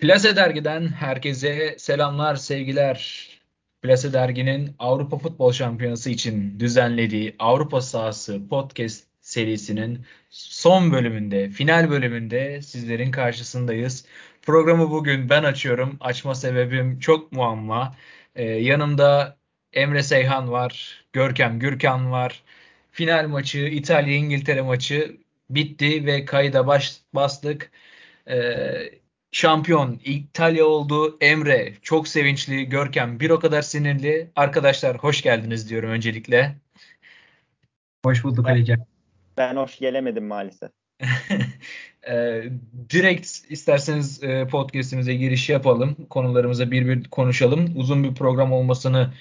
Plase Dergi'den herkese selamlar, sevgiler. Plase Dergi'nin Avrupa Futbol Şampiyonası için düzenlediği Avrupa Sahası podcast serisinin son bölümünde, final bölümünde sizlerin karşısındayız. Programı bugün ben açıyorum. Açma sebebim çok muamma. Ee, yanımda Emre Seyhan var, Görkem Gürkan var. Final maçı, İtalya-İngiltere maçı bitti ve kayda baş, bastık. Ee, şampiyon İtalya oldu. Emre çok sevinçli, Görkem bir o kadar sinirli. Arkadaşlar hoş geldiniz diyorum öncelikle. Hoş bulduk ben, Ali Ben hoş gelemedim maalesef. e, direkt isterseniz e, podcastimize giriş yapalım. Konularımıza bir bir konuşalım. Uzun bir program olmasını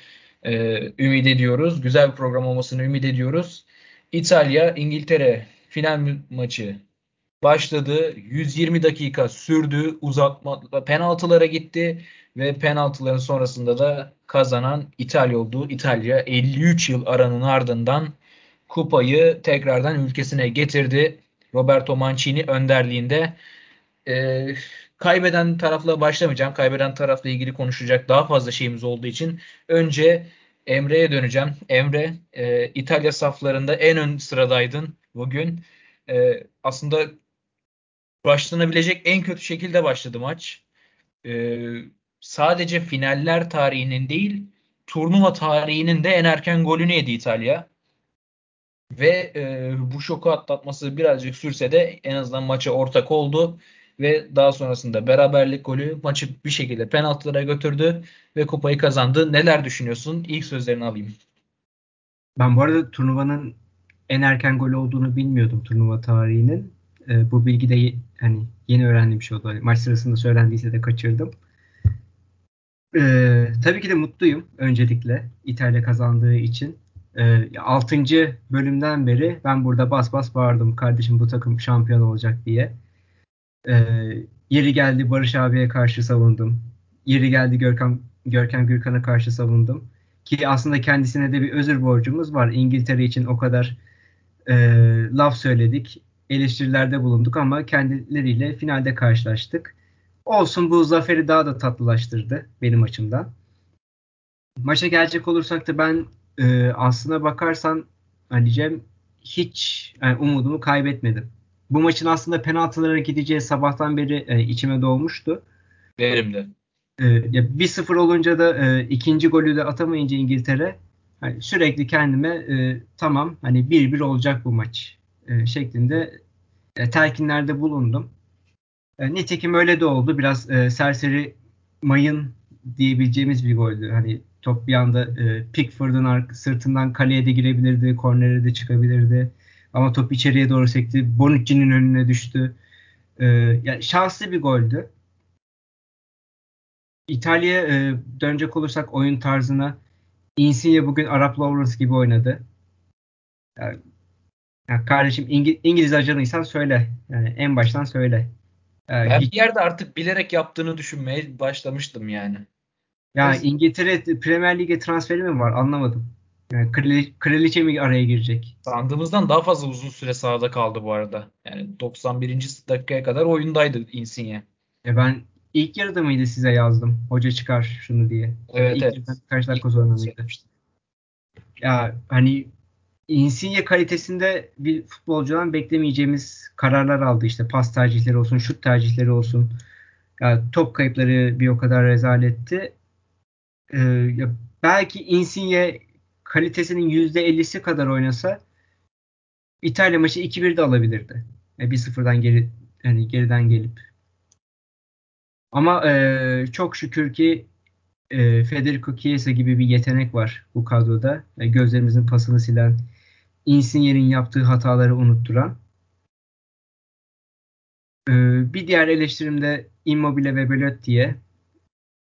e, ümit ediyoruz. Güzel bir program olmasını ümit ediyoruz. İtalya, İngiltere final maçı başladı. 120 dakika sürdü. Uzatma penaltılara gitti ve penaltıların sonrasında da kazanan İtalya oldu. İtalya 53 yıl aranın ardından kupayı tekrardan ülkesine getirdi. Roberto Mancini önderliğinde. E, kaybeden tarafla başlamayacağım. Kaybeden tarafla ilgili konuşacak daha fazla şeyimiz olduğu için önce Emre'ye döneceğim. Emre, e, İtalya saflarında en ön sıradaydın bugün. E, aslında başlanabilecek en kötü şekilde başladı maç. Ee, sadece finaller tarihinin değil, turnuva tarihinin de en erken golünü yedi İtalya. Ve e, bu şoku atlatması birazcık sürse de en azından maça ortak oldu. Ve daha sonrasında beraberlik golü maçı bir şekilde penaltılara götürdü ve kupayı kazandı. Neler düşünüyorsun? İlk sözlerini alayım. Ben bu arada turnuvanın en erken golü olduğunu bilmiyordum turnuva tarihinin. E, bu bilgi de hani yeni öğrendiğim bir şey oldu. Hani maç sırasında söylendiyse de kaçırdım. E, tabii ki de mutluyum öncelikle İtalya kazandığı için. E, 6. bölümden beri ben burada bas bas bağırdım kardeşim bu takım şampiyon olacak diye. E, yeri geldi Barış abiye karşı savundum. Yeri geldi Görkem, Görkem Gürkan'a karşı savundum. Ki aslında kendisine de bir özür borcumuz var. İngiltere için o kadar e, laf söyledik eleştirilerde bulunduk ama kendileriyle finalde karşılaştık. Olsun bu zaferi daha da tatlılaştırdı benim açımdan. Maça gelecek olursak da ben e, aslına bakarsan Ali Cem hiç yani umudumu kaybetmedim. Bu maçın aslında penaltılara gideceği sabahtan beri e, içime doğmuştu. Benim de. E, ya 1-0 olunca da e, ikinci golü de atamayınca İngiltere hani sürekli kendime e, tamam hani 1-1 olacak bu maç e, şeklinde e, telkinlerde bulundum. E, nitekim öyle de oldu. Biraz serseri mayın diyebileceğimiz bir goldü. Hani top bir anda e, Pickford'un sırtından kaleye de girebilirdi, kornere de çıkabilirdi. Ama top içeriye doğru sekti. Bonucci'nin önüne düştü. Yani şanslı bir goldü. İtalya'ya e, dönecek olursak oyun tarzına Insigne bugün Arap Lawrence gibi oynadı. Yani ya kardeşim İngiliz, İngiliz ajanıysan söyle. Yani en baştan söyle. Yani ben hiç... bir yerde artık bilerek yaptığını düşünmeye başlamıştım yani. Ya Nasıl? İngiltere Premier Lig'e transferi mi var anlamadım. Yani krali, kraliçe mi araya girecek? Sandığımızdan daha fazla uzun süre sahada kaldı bu arada. Yani 91. dakikaya kadar oyundaydı Insigne. E ben ilk yarıda mıydı size yazdım? Hoca çıkar şunu diye. Evet, ilk evet. Kaç dakika sonra mıydı? Ya hani Insigne kalitesinde bir futbolcudan beklemeyeceğimiz kararlar aldı. İşte pas tercihleri olsun, şut tercihleri olsun. Yani top kayıpları bir o kadar rezaletti. Ee, belki Insigne kalitesinin %50'si kadar oynasa İtalya maçı 2-1 de alabilirdi. Yani 1-0'dan geri yani geriden gelip. Ama e, çok şükür ki e, Federico Chiesa gibi bir yetenek var bu kadroda. E, gözlerimizin pasını silen, Insigne'nin yaptığı hataları unutturan. Ee, bir diğer eleştirim de Immobile ve Belotti'ye.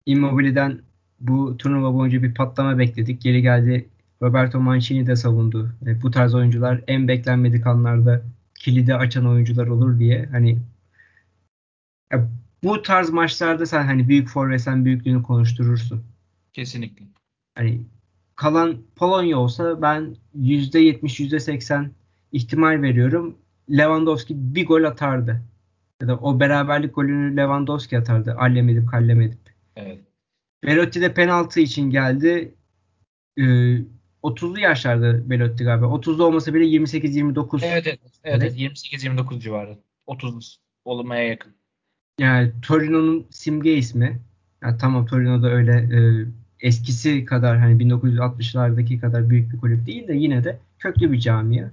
Immobile'den bu turnuva boyunca bir patlama bekledik. Geri geldi Roberto Mancini de savundu. E, bu tarz oyuncular en beklenmedik anlarda kilidi açan oyuncular olur diye. Hani ya, bu tarz maçlarda sen hani büyük forvet sen büyüklüğünü konuşturursun. Kesinlikle. Hani kalan Polonya olsa ben %70 %80 ihtimal veriyorum. Lewandowski bir gol atardı. Ya da o beraberlik golünü Lewandowski atardı. Allem edip kallem edip. Evet. Belotti de penaltı için geldi. Ee, 30'lu yaşlarda Belotti galiba. 30'lu olmasa bile 28-29. Evet evet. evet, evet 28-29 civarı. 30 olmaya yakın. Yani Torino'nun simge ismi. Yani tamam Torino'da öyle e, eskisi kadar hani 1960'lardaki kadar büyük bir kulüp değil de yine de köklü bir camia.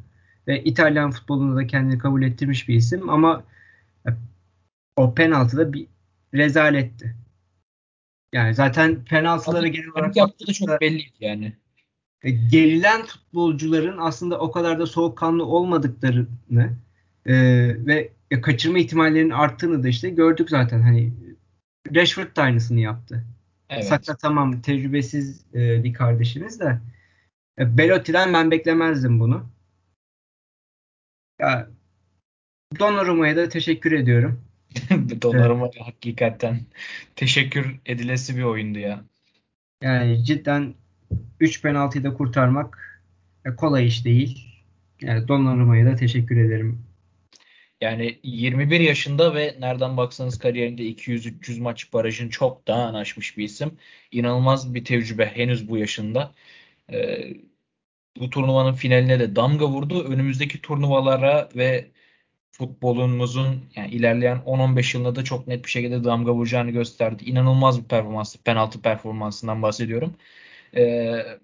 Ve İtalyan futbolunda da kendini kabul ettirmiş bir isim ama o penaltı da bir rezaletti. Yani zaten penaltıları genel olarak yaptığı da çok belliydi yani. E, gerilen futbolcuların aslında o kadar da soğukkanlı olmadıklarını e, ve kaçırma ihtimallerinin arttığını da işte gördük zaten. Hani Rashford da aynısını yaptı. Evet. Sakla tamam tecrübesiz e, bir kardeşimiz de. E, Belotti'den ben beklemezdim bunu. Ya, Donnarumma'ya da teşekkür ediyorum. Donnarumma evet. hakikaten teşekkür edilesi bir oyundu ya. Yani cidden 3 penaltıyı da kurtarmak e, kolay iş değil. Yani Donnarumma'ya da teşekkür ederim. Yani 21 yaşında ve nereden baksanız kariyerinde 200-300 maç barajını çok daha aşmış bir isim. İnanılmaz bir tecrübe henüz bu yaşında. Ee, bu turnuvanın finaline de damga vurdu. Önümüzdeki turnuvalara ve futbolumuzun yani ilerleyen 10-15 yılında da çok net bir şekilde damga vuracağını gösterdi. İnanılmaz bir performans, penaltı performansından bahsediyorum. Ee,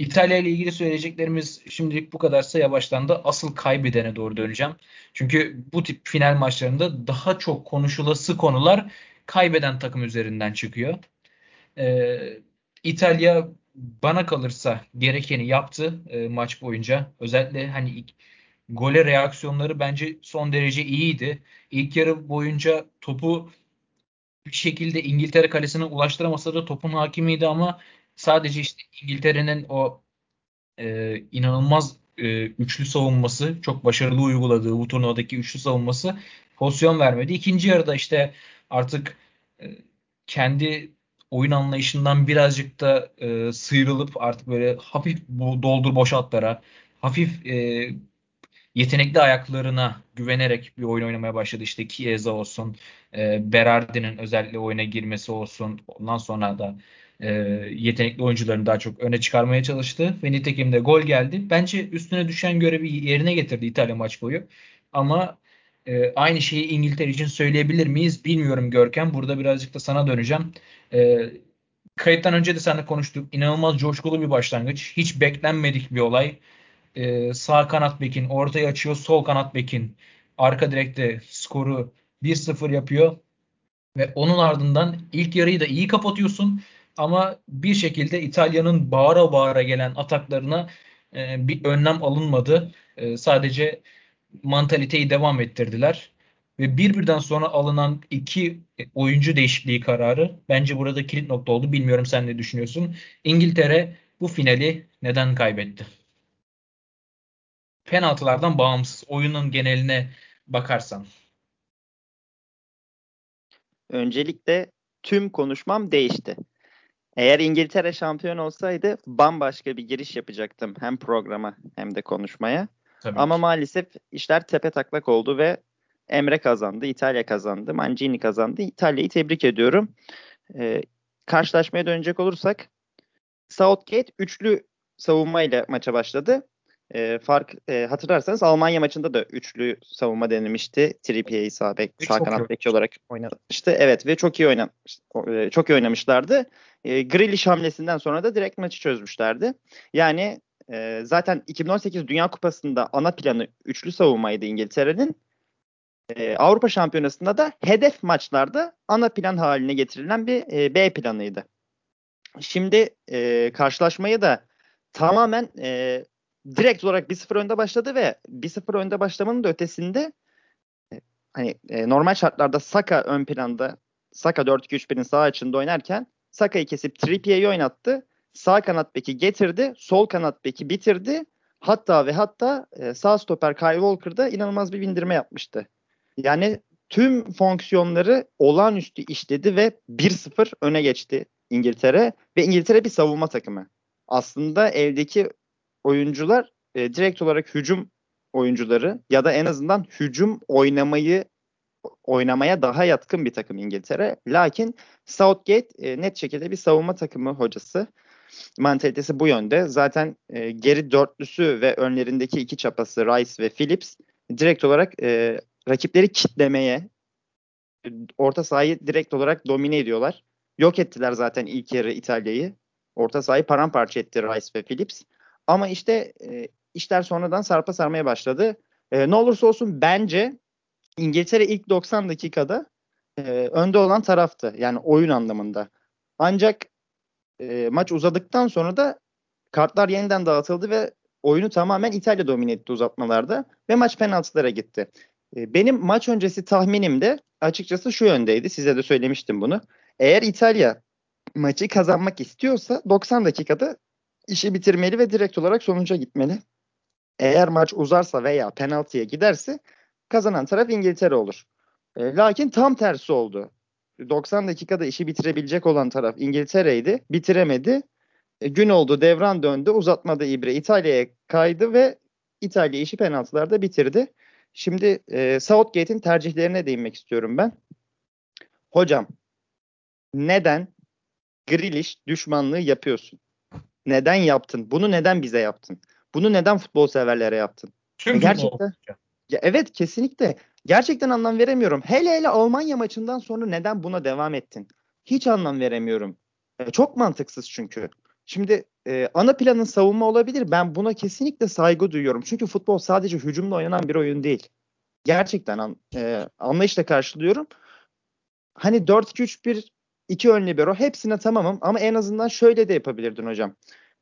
İtalya ile ilgili söyleyeceklerimiz şimdilik bu kadarsa yavaştan da asıl kaybedene doğru döneceğim. Çünkü bu tip final maçlarında daha çok konuşulası konular kaybeden takım üzerinden çıkıyor. Ee, İtalya bana kalırsa gerekeni yaptı e, maç boyunca. Özellikle hani gole reaksiyonları bence son derece iyiydi. İlk yarı boyunca topu bir şekilde İngiltere kalesine ulaştıramasa da topun hakimiydi ama sadece işte İngiltere'nin o e, inanılmaz e, üçlü savunması, çok başarılı uyguladığı bu turnuvadaki üçlü savunması pozisyon vermedi. İkinci yarıda işte artık e, kendi oyun anlayışından birazcık da e, sıyrılıp artık böyle hafif doldur boşaltlara, hafif e, yetenekli ayaklarına güvenerek bir oyun oynamaya başladı. İşte Chiesa olsun, e, Berardi'nin özellikle oyuna girmesi olsun. Ondan sonra da e, yetenekli oyuncularını daha çok öne çıkarmaya çalıştı. Ve nitekim de gol geldi. Bence üstüne düşen görevi yerine getirdi İtalya maç boyu. Ama e, aynı şeyi İngiltere için söyleyebilir miyiz bilmiyorum Görkem. Burada birazcık da sana döneceğim. E, kayıttan önce de seninle konuştuk. İnanılmaz coşkulu bir başlangıç. Hiç beklenmedik bir olay. E, sağ kanat bekin ortaya açıyor. Sol kanat bekin arka direkte skoru 1-0 yapıyor. Ve onun ardından ilk yarıyı da iyi kapatıyorsun. Ama bir şekilde İtalya'nın bağıra bağıra gelen ataklarına e, bir önlem alınmadı. E, sadece mantaliteyi devam ettirdiler. Ve birbirden sonra alınan iki oyuncu değişikliği kararı bence burada kilit nokta oldu. Bilmiyorum sen ne düşünüyorsun. İngiltere bu finali neden kaybetti? Penaltılardan bağımsız oyunun geneline bakarsan. Öncelikle tüm konuşmam değişti. Eğer İngiltere şampiyon olsaydı bambaşka bir giriş yapacaktım hem programa hem de konuşmaya. Tabii Ama ki. maalesef işler tepe taklak oldu ve Emre kazandı, İtalya kazandı, Mancini kazandı. İtalya'yı tebrik ediyorum. Ee, karşılaşmaya dönecek olursak Southgate üçlü savunmayla maça başladı. E, fark e, hatırlarsanız Almanya maçında da üçlü savunma denemişti. Trippier'i sağ bek, sağ kanat beki olarak oynamıştı. Evet ve çok iyi oynamış, e, çok iyi oynamışlardı. E, Grealish hamlesinden sonra da direkt maçı çözmüşlerdi. Yani e, zaten 2018 Dünya Kupası'nda ana planı üçlü savunmaydı İngiltere'nin. E, Avrupa Şampiyonası'nda da hedef maçlarda ana plan haline getirilen bir e, B planıydı. Şimdi e, karşılaşmayı da tamamen e, direkt olarak 1-0 önde başladı ve 1-0 önde başlamanın da ötesinde e, hani e, normal şartlarda Saka ön planda Saka 4-2-3-1'in sağ açında oynarken Saka'yı kesip Trippier'i oynattı. Sağ kanat beki getirdi. Sol kanat beki bitirdi. Hatta ve hatta e, sağ stoper Kyle Walker'da inanılmaz bir bindirme yapmıştı. Yani tüm fonksiyonları olağanüstü işledi ve 1-0 öne geçti İngiltere ve İngiltere bir savunma takımı. Aslında evdeki oyuncular e, direkt olarak hücum oyuncuları ya da en azından hücum oynamayı oynamaya daha yatkın bir takım İngiltere. Lakin Southgate e, net şekilde bir savunma takımı hocası. Mantalitesi bu yönde. Zaten e, geri dörtlüsü ve önlerindeki iki çapası Rice ve Phillips direkt olarak e, rakipleri kitlemeye, orta sahayı direkt olarak domine ediyorlar. Yok ettiler zaten ilk yarı İtalya'yı. Orta sahayı paramparça etti Rice ve Phillips. Ama işte e, işler sonradan sarpa sarmaya başladı. E, ne olursa olsun bence İngiltere ilk 90 dakikada e, önde olan taraftı. Yani oyun anlamında. Ancak e, maç uzadıktan sonra da kartlar yeniden dağıtıldı ve oyunu tamamen İtalya domine etti uzatmalarda ve maç penaltılara gitti. E, benim maç öncesi tahminim de açıkçası şu yöndeydi. Size de söylemiştim bunu. Eğer İtalya maçı kazanmak istiyorsa 90 dakikada işi bitirmeli ve direkt olarak sonuca gitmeli. Eğer maç uzarsa veya penaltıya giderse kazanan taraf İngiltere olur. E, lakin tam tersi oldu. 90 dakikada işi bitirebilecek olan taraf İngiltere'ydi. Bitiremedi. E, gün oldu, devran döndü. Uzatmada İbre İtalya'ya kaydı ve İtalya işi penaltılarda bitirdi. Şimdi e, Southgate'in tercihlerine değinmek istiyorum ben. Hocam neden Grealish düşmanlığı yapıyorsun? Neden yaptın? Bunu neden bize yaptın? Bunu neden futbol severlere yaptın? Tüm e, gerçekten. Ya evet kesinlikle. Gerçekten anlam veremiyorum. Hele hele Almanya maçından sonra neden buna devam ettin? Hiç anlam veremiyorum. E, çok mantıksız çünkü. Şimdi e, ana planın savunma olabilir. Ben buna kesinlikle saygı duyuyorum. Çünkü futbol sadece hücumla oynanan bir oyun değil. Gerçekten an, e, anlayışla karşılıyorum. Hani 4-2-3-1 iki ön libero hepsine tamamım ama en azından şöyle de yapabilirdin hocam.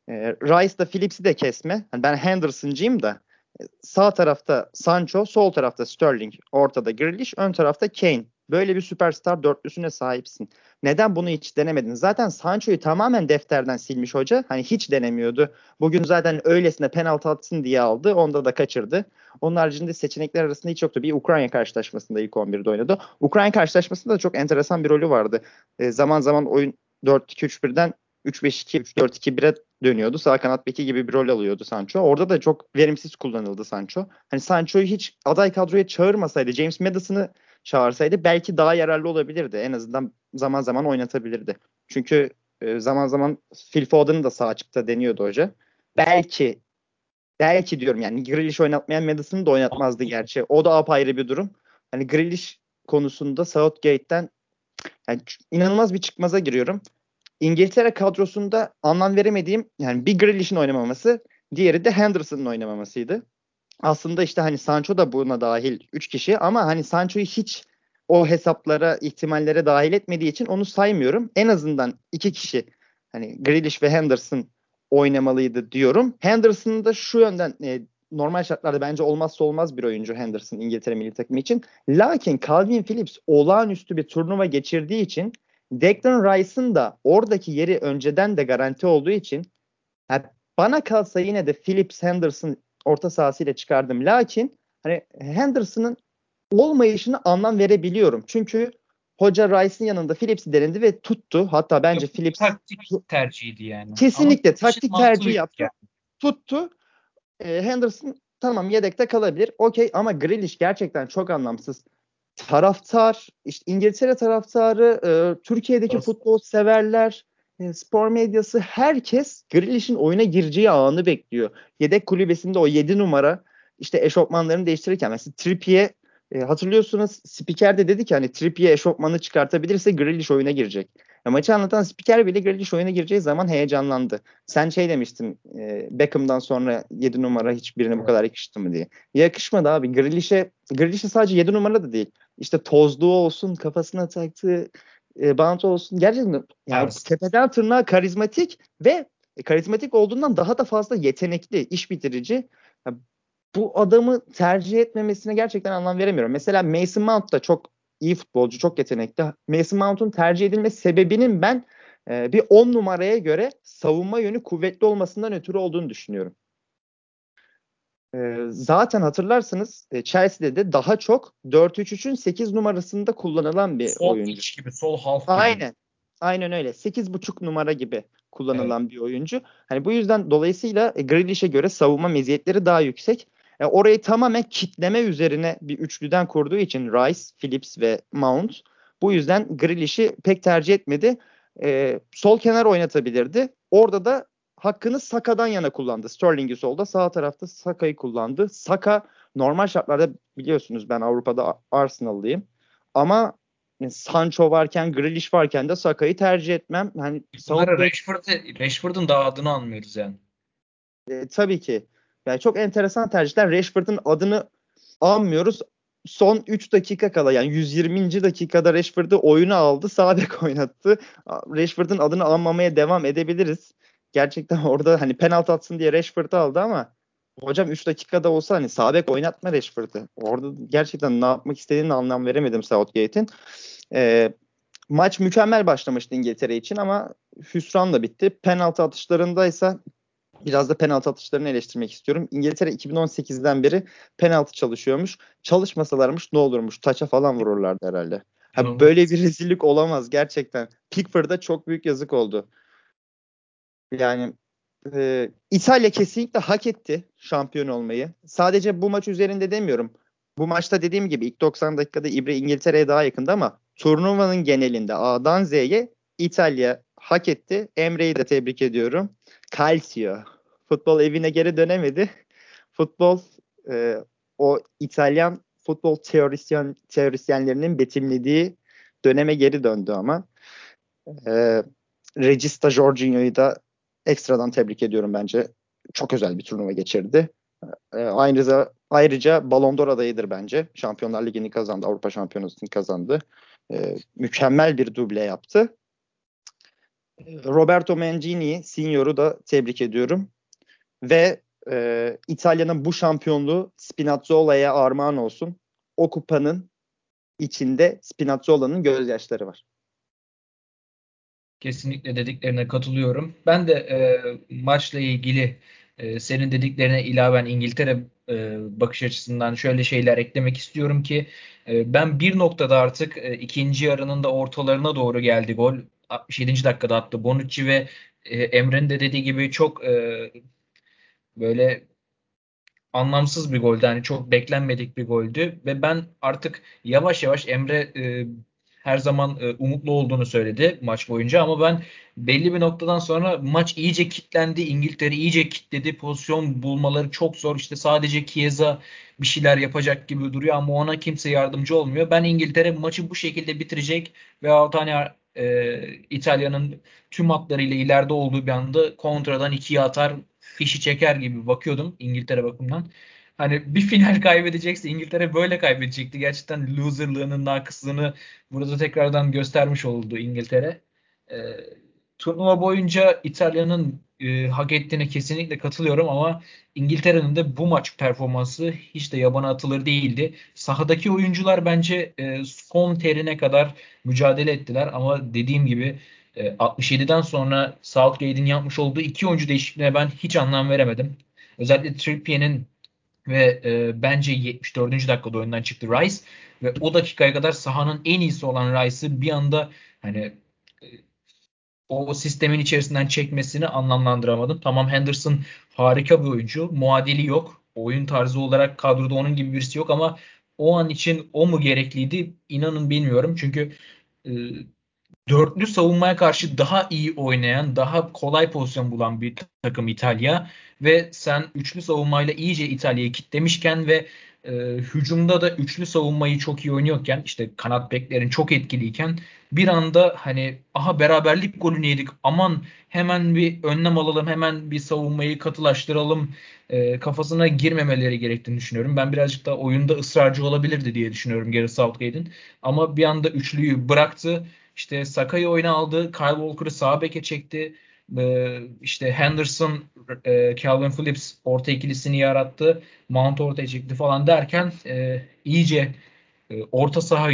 E, Rice'da Phillips'i de kesme. Yani ben Henderson'cıyım da e, sağ tarafta Sancho, sol tarafta Sterling, ortada Grealish, ön tarafta Kane. Böyle bir süperstar dörtlüsüne sahipsin. Neden bunu hiç denemedin? Zaten Sancho'yu tamamen defterden silmiş hoca. Hani hiç denemiyordu. Bugün zaten öylesine penaltı atsın diye aldı. Onda da kaçırdı. Onun haricinde seçenekler arasında hiç yoktu. Bir Ukrayna karşılaşmasında ilk 11'de oynadı. Ukrayna karşılaşmasında da çok enteresan bir rolü vardı. E, zaman zaman oyun 4-2-3-1'den 3-5-2, 3-4-2-1'e dönüyordu. Sağ kanat beki gibi bir rol alıyordu Sancho. Orada da çok verimsiz kullanıldı Sancho. Hani Sancho'yu hiç aday kadroya çağırmasaydı, James Madison'ı çağırsaydı belki daha yararlı olabilirdi. En azından zaman zaman oynatabilirdi. Çünkü e, zaman zaman Phil Foden'ı da sağ açıkta deniyordu hoca. Belki belki diyorum yani Grealish oynatmayan Madison'ı da oynatmazdı gerçi. O da apayrı bir durum. Hani Grealish konusunda Southgate'den yani inanılmaz bir çıkmaza giriyorum. İngiltere kadrosunda anlam veremediğim yani bir Grealish'in oynamaması, diğeri de Henderson'ın oynamamasıydı. Aslında işte hani Sancho da buna dahil 3 kişi ama hani Sancho'yu hiç o hesaplara, ihtimallere dahil etmediği için onu saymıyorum. En azından iki kişi hani Grealish ve Henderson oynamalıydı diyorum. Henderson da şu yönden e, normal şartlarda bence olmazsa olmaz bir oyuncu Henderson İngiltere milli takımı için. Lakin Calvin Phillips olağanüstü bir turnuva geçirdiği için Declan Rice'ın da oradaki yeri önceden de garanti olduğu için bana kalsa yine de Phillips Henderson orta sahasıyla çıkardım. Lakin hani Henderson'ın olmayışını anlam verebiliyorum. Çünkü hoca Rice'ın yanında Phillips'i denedi ve tuttu. Hatta bence Yok, Phillips taktik tercihiydi yani. Kesinlikle Ama taktik tercih yaptı. Yani. Tuttu. E, Henderson tamam yedekte kalabilir. Okey ama Grealish gerçekten çok anlamsız. Taraftar, işte İngiltere taraftarı, e, Türkiye'deki Nasıl? futbol severler, spor medyası herkes Grealish'in oyuna gireceği anı bekliyor. Yedek kulübesinde o 7 numara işte eşofmanlarını değiştirirken mesela Trippier e, hatırlıyorsunuz spiker de dedi ki hani Trippier eşofmanı çıkartabilirse Grealish oyuna girecek. Ya, maçı anlatan spiker bile Grealish oyuna gireceği zaman heyecanlandı. Sen şey demiştin e, Beckham'dan sonra 7 numara hiçbirine bu kadar yakıştı mı diye. Yakışmadı abi. Grealish'e Grealish'e sadece 7 numara da değil. İşte tozluğu olsun, kafasına taktığı e, bant olsun. Gerçekten yani evet. tepeden tırnağa karizmatik ve karizmatik olduğundan daha da fazla yetenekli, iş bitirici. Ya, bu adamı tercih etmemesine gerçekten anlam veremiyorum. Mesela Mason Mount da çok iyi futbolcu, çok yetenekli. Mason Mount'un tercih edilme sebebinin ben e, bir 10 numaraya göre savunma yönü kuvvetli olmasından ötürü olduğunu düşünüyorum. E, zaten hatırlarsınız e, Chelsea'de de daha çok 4-3-3'ün 8 numarasında kullanılan bir sol oyuncu. Sol gibi, sol half gibi. Aynen. Aynen öyle. 8.5 numara gibi kullanılan evet. bir oyuncu. Hani bu yüzden dolayısıyla e, Grealish'e göre savunma meziyetleri daha yüksek. Yani orayı tamamen kitleme üzerine bir üçlüden kurduğu için Rice, Phillips ve Mount bu yüzden Grealish'i pek tercih etmedi. E, sol kenar oynatabilirdi. Orada da hakkını Saka'dan yana kullandı. Sterling'i solda sağ tarafta Saka'yı kullandı. Saka normal şartlarda biliyorsunuz ben Avrupa'da Arsenal'lıyım. Ama Sancho varken, Grealish varken de Saka'yı tercih etmem. Hani Bunları Rashford'un Rashford da adını anmıyoruz yani. E, tabii ki. Yani çok enteresan tercihler. Rashford'un adını anmıyoruz. Son 3 dakika kala yani 120. dakikada Rashford'u oyuna aldı. Sağ bek oynattı. Rashford'un adını anmamaya devam edebiliriz. Gerçekten orada hani penaltı atsın diye Rashford'u aldı ama hocam 3 dakikada olsa hani sağ bek oynatma Rashford'u. Orada gerçekten ne yapmak istediğini anlam veremedim Southgate'in. Ee, maç mükemmel başlamıştı İngiltere için ama hüsranla bitti. Penaltı atışlarındaysa biraz da penaltı atışlarını eleştirmek istiyorum. İngiltere 2018'den beri penaltı çalışıyormuş. Çalışmasalarmış ne olurmuş? Taça falan vururlardı herhalde. Ha, böyle bir rezillik olamaz gerçekten. Pickford'a çok büyük yazık oldu. Yani e, İtalya kesinlikle hak etti şampiyon olmayı. Sadece bu maç üzerinde demiyorum. Bu maçta dediğim gibi ilk 90 dakikada İbre İngiltere'ye daha yakındı ama turnuvanın genelinde A'dan Z'ye İtalya hak etti. Emre'yi de tebrik ediyorum. Calcio. Futbol evine geri dönemedi. Futbol e, o İtalyan futbol teorisyen teorisyenlerinin betimlediği döneme geri döndü ama. E, Regista Jorginho'yu da ekstradan tebrik ediyorum bence. Çok özel bir turnuva geçirdi. E, ayrıca, ayrıca Ballon d'Or adayıdır bence. Şampiyonlar Ligi'ni kazandı, Avrupa Şampiyonası'nı kazandı. E, mükemmel bir duble yaptı. Roberto Mancini, Signor'u da tebrik ediyorum. Ve e, İtalya'nın bu şampiyonluğu Spinazzola'ya armağan olsun. O kupanın içinde Spinazzola'nın gözyaşları var. Kesinlikle dediklerine katılıyorum. Ben de e, maçla ilgili e, senin dediklerine ilaven İngiltere e, bakış açısından şöyle şeyler eklemek istiyorum ki e, ben bir noktada artık e, ikinci yarının da ortalarına doğru geldi gol. 67. dakikada attı Bonucci ve e, Emre'nin de dediği gibi çok e, böyle anlamsız bir goldü. Yani çok beklenmedik bir goldü ve ben artık yavaş yavaş Emre e, her zaman e, umutlu olduğunu söyledi maç boyunca ama ben belli bir noktadan sonra maç iyice kitlendi. İngiltere iyice kitledi. Pozisyon bulmaları çok zor. İşte sadece Chiesa bir şeyler yapacak gibi duruyor ama ona kimse yardımcı olmuyor. Ben İngiltere maçı bu şekilde bitirecek ve hani e, İtalya'nın tüm hatlarıyla ileride olduğu bir anda kontradan ikiye atar fişi çeker gibi bakıyordum İngiltere bakımından. Hani bir final kaybedecekse İngiltere böyle kaybedecekti. Gerçekten loserlığının nakıslığını burada tekrardan göstermiş oldu İngiltere. E, turnuva boyunca İtalya'nın e, hak ettiğine kesinlikle katılıyorum ama İngiltere'nin de bu maç performansı hiç de yabana atılır değildi. Sahadaki oyuncular bence e, son terine kadar mücadele ettiler ama dediğim gibi e, 67'den sonra Southgate'in yapmış olduğu iki oyuncu değişikliğine ben hiç anlam veremedim. Özellikle Trippier'in ve e, bence 74. dakikada oyundan çıktı Rice ve o dakikaya kadar sahanın en iyisi olan Rice'ı bir anda hani e, o sistemin içerisinden çekmesini anlamlandıramadım. Tamam Henderson harika bir oyuncu. Muadili yok. Oyun tarzı olarak kadroda onun gibi birisi yok ama o an için o mu gerekliydi? İnanın bilmiyorum. Çünkü e, dörtlü savunmaya karşı daha iyi oynayan, daha kolay pozisyon bulan bir takım İtalya. Ve sen üçlü savunmayla iyice İtalya'yı kitlemişken ve e, hücumda da üçlü savunmayı çok iyi oynuyorken işte kanat beklerin çok etkiliyken bir anda hani aha beraberlik golünü yedik aman hemen bir önlem alalım hemen bir savunmayı katılaştıralım e, kafasına girmemeleri gerektiğini düşünüyorum. Ben birazcık da oyunda ısrarcı olabilirdi diye düşünüyorum Gary Southgate'in. Ama bir anda üçlüyü bıraktı işte Saka'yı oyuna aldı. Kyle Walker'ı sağ beke çekti. Ee, işte Henderson, e, Calvin Phillips orta ikilisini yarattı. Mount ortaya çekti falan derken e, iyice e, orta saha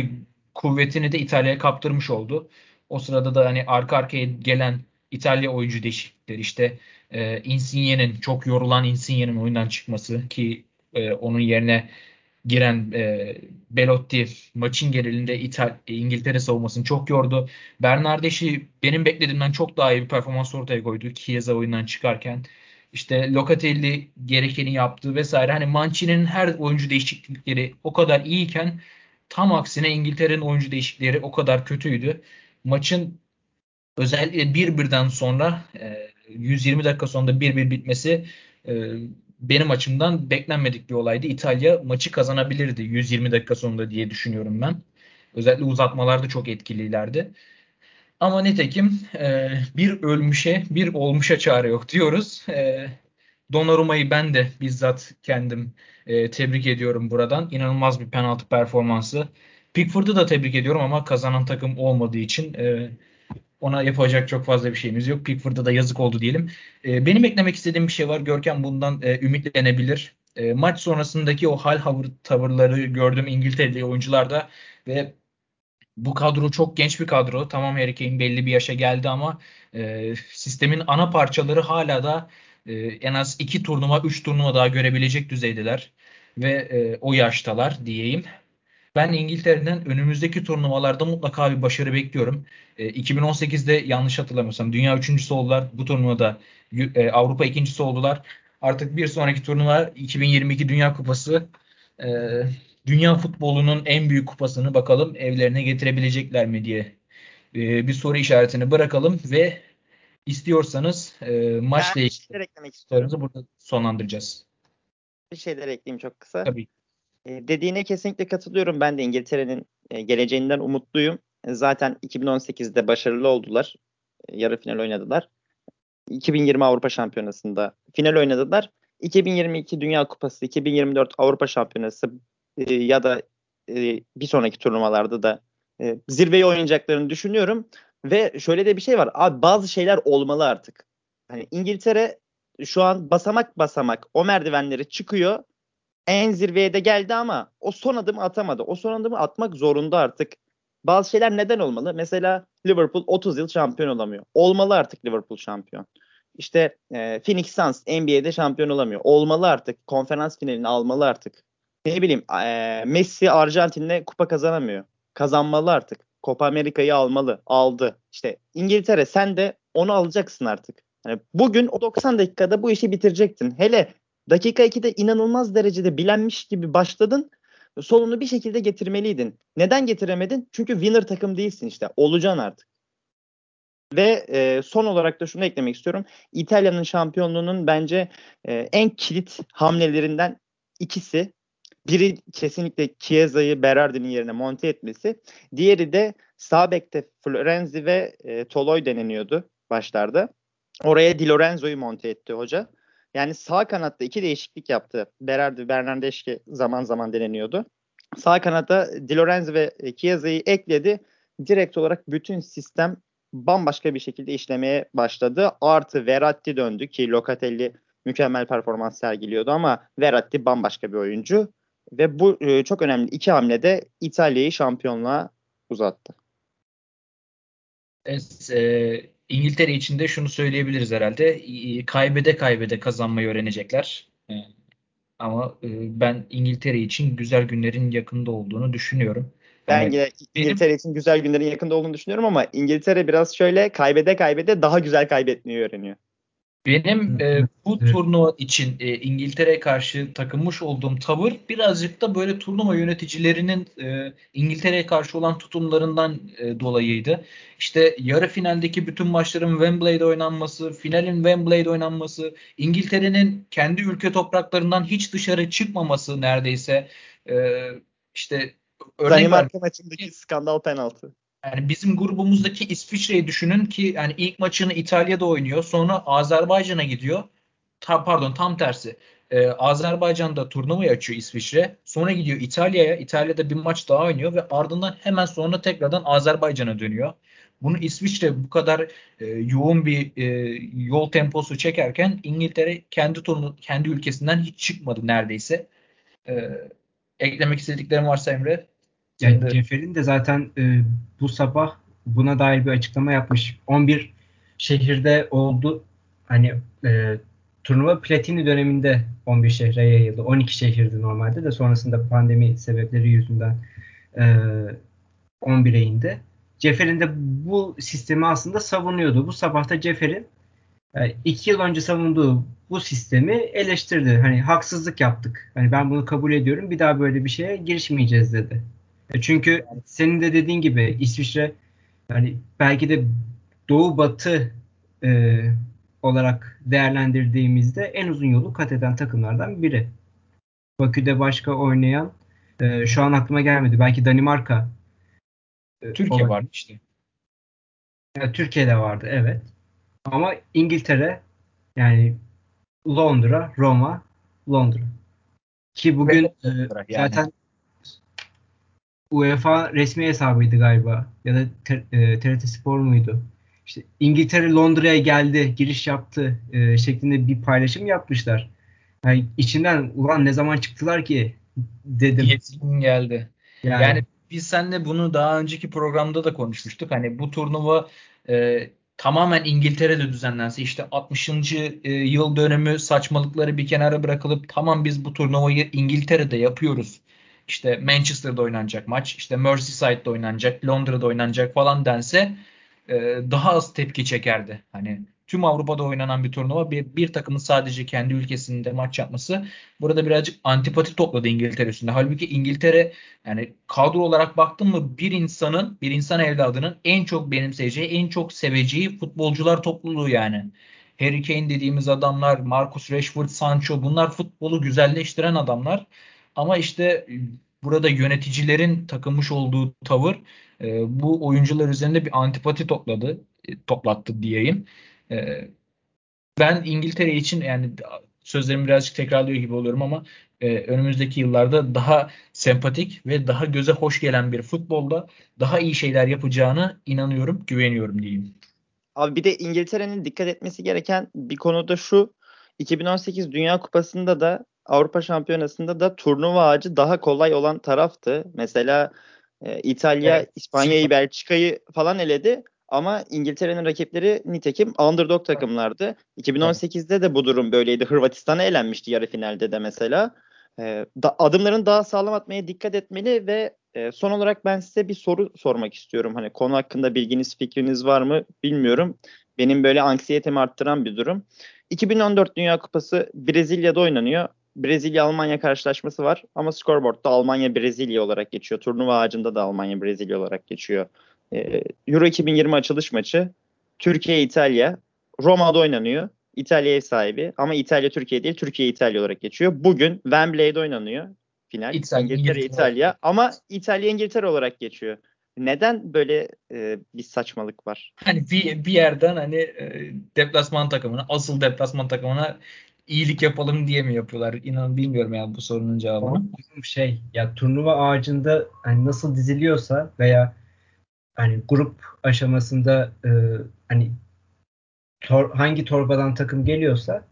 kuvvetini de İtalya'ya kaptırmış oldu. O sırada da hani arka arkaya gelen İtalya oyuncu değişiklikleri işte e, Insigne'nin çok yorulan Insigne'nin oyundan çıkması ki e, onun yerine giren e, Belotti maçın genelinde İtal İngiltere savunmasını çok yordu. Bernardeschi benim beklediğimden çok daha iyi bir performans ortaya koydu Chiesa oyundan çıkarken. işte Locatelli gerekeni yaptı vesaire. Hani Mancini'nin her oyuncu değişiklikleri o kadar iyiyken tam aksine İngiltere'nin oyuncu değişiklikleri o kadar kötüydü. Maçın özellikle bir birden sonra 120 e, dakika sonunda 1-1 bitmesi e, benim açımdan beklenmedik bir olaydı. İtalya maçı kazanabilirdi 120 dakika sonunda diye düşünüyorum ben. Özellikle uzatmalarda çok etkililerdi. Ama nitekim e, bir ölmüşe bir olmuşa çare yok diyoruz. E, Donnarumma'yı ben de bizzat kendim e, tebrik ediyorum buradan. İnanılmaz bir penaltı performansı. Pickford'u da tebrik ediyorum ama kazanan takım olmadığı için e, ona yapacak çok fazla bir şeyimiz yok. Pickford'a da yazık oldu diyelim. E, benim eklemek istediğim bir şey var. Görkem bundan e, ümitlenebilir. E, maç sonrasındaki o hal havır tavırları gördüm İngiltere'li oyuncularda ve bu kadro çok genç bir kadro. Tamam Harry Kane belli bir yaşa geldi ama e, sistemin ana parçaları hala da e, en az iki turnuva, üç turnuva daha görebilecek düzeydeler. Ve e, o yaştalar diyeyim. Ben İngiltere'den önümüzdeki turnuvalarda mutlaka bir başarı bekliyorum. E, 2018'de yanlış hatırlamıyorsam dünya üçüncüsü oldular. Bu turnuvada e, Avrupa ikincisi oldular. Artık bir sonraki turnuva 2022 Dünya Kupası. E, dünya futbolunun en büyük kupasını bakalım evlerine getirebilecekler mi diye e, bir soru işaretini bırakalım ve istiyorsanız e, maçla ilgili burada sonlandıracağız. Bir şeyler ekleyeyim çok kısa. Tabii. E, dediğine kesinlikle katılıyorum. Ben de İngiltere'nin e, geleceğinden umutluyum. E, zaten 2018'de başarılı oldular. E, yarı final oynadılar. 2020 Avrupa Şampiyonası'nda final oynadılar. 2022 Dünya Kupası, 2024 Avrupa Şampiyonası ya da bir sonraki turnuvalarda da zirveyi oynayacaklarını düşünüyorum. Ve şöyle de bir şey var. Abi bazı şeyler olmalı artık. Hani İngiltere şu an basamak basamak o merdivenleri çıkıyor. En zirveye de geldi ama o son adımı atamadı. O son adımı atmak zorunda artık. Bazı şeyler neden olmalı? Mesela Liverpool 30 yıl şampiyon olamıyor. Olmalı artık Liverpool şampiyon. İşte e, Phoenix Suns NBA'de şampiyon olamıyor. Olmalı artık. Konferans finalini almalı artık ne bileyim e, Messi Arjantin'le kupa kazanamıyor. Kazanmalı artık. Copa Amerika'yı almalı. Aldı. İşte İngiltere sen de onu alacaksın artık. Yani bugün o 90 dakikada bu işi bitirecektin. Hele dakika 2'de inanılmaz derecede bilenmiş gibi başladın. Sonunu bir şekilde getirmeliydin. Neden getiremedin? Çünkü winner takım değilsin işte. Olacaksın artık. Ve e, son olarak da şunu eklemek istiyorum. İtalya'nın şampiyonluğunun bence e, en kilit hamlelerinden ikisi biri kesinlikle Chiesa'yı Berardi'nin yerine monte etmesi. Diğeri de sağ bekte Florenzi ve e, Toloy deneniyordu başlarda. Oraya Di Lorenzo'yu monte etti hoca. Yani sağ kanatta iki değişiklik yaptı. Berardi, Bernardeschi zaman zaman deneniyordu. Sağ kanatta Di Lorenzo ve Chiesa'yı ekledi. Direkt olarak bütün sistem bambaşka bir şekilde işlemeye başladı. Artı Verratti döndü ki Locatelli mükemmel performans sergiliyordu ama Verratti bambaşka bir oyuncu. Ve bu e, çok önemli iki hamlede İtalya'yı şampiyonluğa uzattı. Evet, e, İngiltere için de şunu söyleyebiliriz herhalde. Kaybede kaybede kazanmayı öğrenecekler. E, ama e, ben İngiltere için güzel günlerin yakında olduğunu düşünüyorum. Ben yani yine İngiltere benim... için güzel günlerin yakında olduğunu düşünüyorum ama İngiltere biraz şöyle kaybede kaybede daha güzel kaybetmeyi öğreniyor. Benim e, bu turnuva için e, İngiltere'ye karşı takınmış olduğum tavır birazcık da böyle turnuva yöneticilerinin e, İngiltere'ye karşı olan tutumlarından e, dolayıydı. İşte yarı finaldeki bütün maçların Wembley'de oynanması, finalin Wembley'de oynanması, İngiltere'nin kendi ülke topraklarından hiç dışarı çıkmaması neredeyse e, işte örnek Danimarka maçındaki skandal penaltı. Yani bizim grubumuzdaki İsviçre'yi düşünün ki yani ilk maçını İtalya'da oynuyor. Sonra Azerbaycan'a gidiyor. Ta, pardon tam tersi. Ee, Azerbaycan'da turnuvayı açıyor İsviçre. Sonra gidiyor İtalya'ya. İtalya'da bir maç daha oynuyor ve ardından hemen sonra tekrardan Azerbaycan'a dönüyor. Bunu İsviçre bu kadar e, yoğun bir e, yol temposu çekerken İngiltere kendi turnu kendi ülkesinden hiç çıkmadı neredeyse. E, eklemek istediklerim varsa Emre. Yani evet. Cefer'in de zaten e, bu sabah buna dair bir açıklama yapmış. 11 şehirde oldu. Hani e, turnuva platini döneminde 11 şehre yayıldı. 12 şehirdi normalde de sonrasında pandemi sebepleri yüzünden e, 11'e indi. Cefer'in de bu sistemi aslında savunuyordu. Bu sabah da Cefer'in Yani iki yıl önce savunduğu bu sistemi eleştirdi. Hani haksızlık yaptık. Hani ben bunu kabul ediyorum. Bir daha böyle bir şeye girişmeyeceğiz dedi. E, çünkü senin de dediğin gibi İsviçre yani belki de doğu batı e, olarak değerlendirdiğimizde en uzun yolu kat eden takımlardan biri. Bakü'de başka oynayan e, şu an aklıma gelmedi. Belki Danimarka. E, Türkiye var işte. Yani Türkiye'de vardı evet. Ama İngiltere yani Londra, Roma, Londra. Ki bugün e, yani. zaten UEFA resmi hesabıydı galiba ya da TRT e, Spor muydu? İşte İngiltere Londra'ya geldi, giriş yaptı e, şeklinde bir paylaşım yapmışlar. Yani içinden ulan ne zaman çıktılar ki dedim. Yesin geldi. Yani, yani biz seninle bunu daha önceki programda da konuşmuştuk. Hani bu turnuva e, tamamen İngiltere'de düzenlense işte 60. E, yıl dönümü saçmalıkları bir kenara bırakılıp tamam biz bu turnuvayı İngiltere'de yapıyoruz. İşte Manchester'da oynanacak maç, işte Merseyside'da oynanacak, Londra'da oynanacak falan dense e, daha az tepki çekerdi. Hani tüm Avrupa'da oynanan bir turnuva bir, bir takımın sadece kendi ülkesinde maç yapması burada birazcık antipati topladı İngiltere üstünde. Halbuki İngiltere yani kadro olarak baktın mı bir insanın bir insan evladının en çok benimseyeceği en çok seveceği futbolcular topluluğu yani. Harry Kane dediğimiz adamlar, Marcus Rashford, Sancho bunlar futbolu güzelleştiren adamlar. Ama işte burada yöneticilerin takılmış olduğu tavır e, bu oyuncular üzerinde bir antipati topladı, e, toplattı diyeyim. E, ben İngiltere için yani sözlerimi birazcık tekrarlıyor gibi oluyorum ama e, önümüzdeki yıllarda daha sempatik ve daha göze hoş gelen bir futbolda daha iyi şeyler yapacağını inanıyorum, güveniyorum diyeyim. Abi bir de İngiltere'nin dikkat etmesi gereken bir konu da şu. 2018 Dünya Kupası'nda da Avrupa Şampiyonası'nda da turnuva ağacı daha kolay olan taraftı. Mesela e, İtalya, evet. İspanya'yı, Belçika'yı falan eledi. Ama İngiltere'nin rakipleri nitekim underdog takımlardı. 2018'de de bu durum böyleydi. Hırvatistan'a elenmişti yarı finalde de mesela. E, da, adımların daha sağlam atmaya dikkat etmeli ve e, son olarak ben size bir soru sormak istiyorum. Hani konu hakkında bilginiz, fikriniz var mı bilmiyorum. Benim böyle anksiyetemi arttıran bir durum. 2014 Dünya Kupası Brezilya'da oynanıyor. Brezilya-Almanya karşılaşması var ama scoreboard'da Almanya-Brezilya olarak geçiyor. Turnuva ağacında da Almanya-Brezilya olarak geçiyor. Ee, Euro 2020 açılış maçı Türkiye-İtalya Roma'da oynanıyor. İtalya ev sahibi ama İtalya Türkiye değil Türkiye İtalya olarak geçiyor. Bugün Wembley'de oynanıyor final. İtalya, İngiltere, İtalya ama İtalya İngiltere olarak geçiyor. Neden böyle e, bir saçmalık var? Hani bir, bir yerden hani e, deplasman takımına, asıl deplasman takımına iyilik yapalım diye mi yapıyorlar? İnan bilmiyorum ya bu sorunun cevabını. Şey ya turnuva ağacında hani nasıl diziliyorsa veya hani grup aşamasında e, hani tor, hangi torbadan takım geliyorsa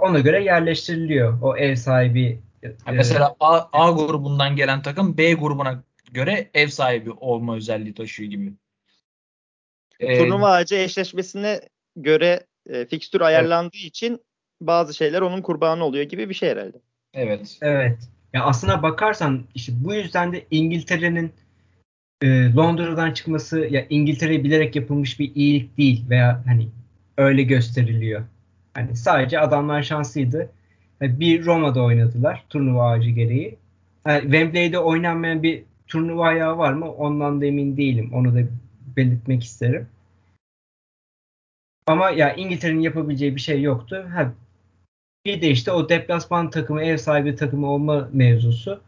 ona göre yerleştiriliyor. O ev sahibi e, mesela A, A grubundan gelen takım B grubuna göre ev sahibi olma özelliği taşıyor gibi. Turnuva ağacı eşleşmesine göre e, fikstür ayarlandığı evet. için bazı şeyler onun kurbanı oluyor gibi bir şey herhalde. Evet. Evet. Ya aslına bakarsan işte bu yüzden de İngiltere'nin e, Londra'dan çıkması ya İngiltere'ye bilerek yapılmış bir iyilik değil veya hani öyle gösteriliyor. Hani sadece adamlar şanslıydı. Yani bir Roma'da oynadılar turnuva ağacı gereği. Yani Wembley'de oynanmayan bir turnuva ayağı var mı? Ondan da emin değilim. Onu da belirtmek isterim. Ama ya İngiltere'nin yapabileceği bir şey yoktu. Ha, bir de işte o deplasman takımı, ev sahibi takımı olma mevzusu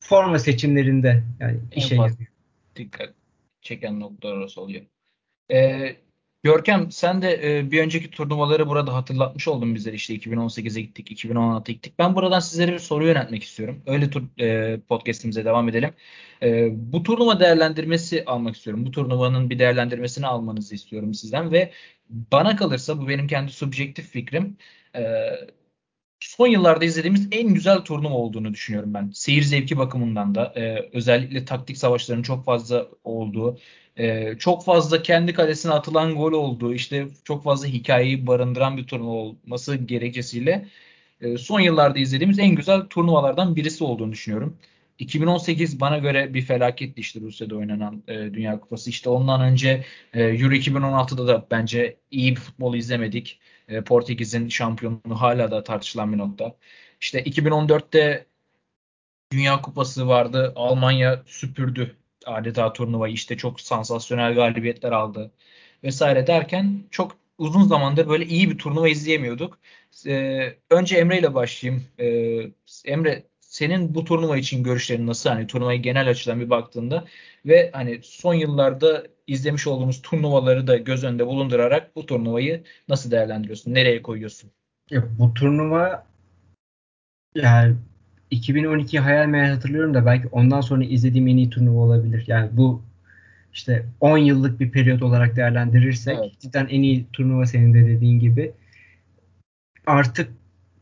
forma seçimlerinde yani en işe yarıyor. Dikkat çeken noktalar orası oluyor. Ee, Görkem sen de e, bir önceki turnuvaları burada hatırlatmış oldun bizlere işte 2018'e gittik, 2016'a gittik. Ben buradan sizlere bir soru yöneltmek istiyorum. Öyle tur, e, podcastimize devam edelim. E, bu turnuva değerlendirmesi almak istiyorum. Bu turnuvanın bir değerlendirmesini almanızı istiyorum sizden ve bana kalırsa bu benim kendi subjektif fikrim. E, son yıllarda izlediğimiz en güzel turnuva olduğunu düşünüyorum ben. Seyir zevki bakımından da e, özellikle taktik savaşların çok fazla olduğu, e, çok fazla kendi kalesine atılan gol olduğu, işte çok fazla hikayeyi barındıran bir turnuva olması gerekçesiyle e, son yıllarda izlediğimiz en güzel turnuvalardan birisi olduğunu düşünüyorum. 2018 bana göre bir felaketti işte Rusya'da oynanan e, Dünya Kupası. İşte ondan önce e, Euro 2016'da da bence iyi bir futbol izlemedik. E, Portekiz'in şampiyonluğu hala da tartışılan bir nokta. İşte 2014'te Dünya Kupası vardı. Almanya süpürdü adeta turnuvayı. İşte çok sansasyonel galibiyetler aldı vesaire derken çok uzun zamandır böyle iyi bir turnuva izleyemiyorduk. Ee, önce Emre ile başlayayım. Ee, Emre senin bu turnuva için görüşlerin nasıl? Hani turnuvayı genel açıdan bir baktığında ve hani son yıllarda izlemiş olduğumuz turnuvaları da göz önünde bulundurarak bu turnuvayı nasıl değerlendiriyorsun? Nereye koyuyorsun? Ya, bu turnuva yani 2012 hayal meyal hatırlıyorum da belki ondan sonra izlediğim en iyi turnuva olabilir. Yani bu işte 10 yıllık bir periyot olarak değerlendirirsek evet. cidden en iyi turnuva senin de dediğin gibi. Artık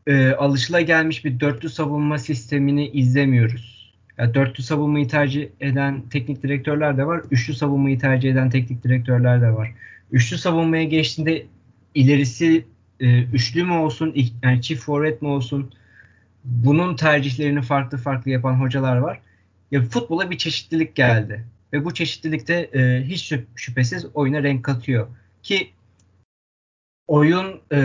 e, alışılagelmiş bir dörtlü savunma sistemini izlemiyoruz. Yani dörtlü savunmayı tercih eden teknik direktörler de var. Üçlü savunmayı tercih eden teknik direktörler de var. Üçlü savunmaya geçtiğinde ilerisi e, üçlü mü olsun, yani çift forvet mi olsun bunun tercihlerini farklı farklı yapan hocalar var. Ya futbola bir çeşitlilik geldi. Ve bu çeşitlilikte e, hiç şüphesiz oyuna renk katıyor. Ki oyun e,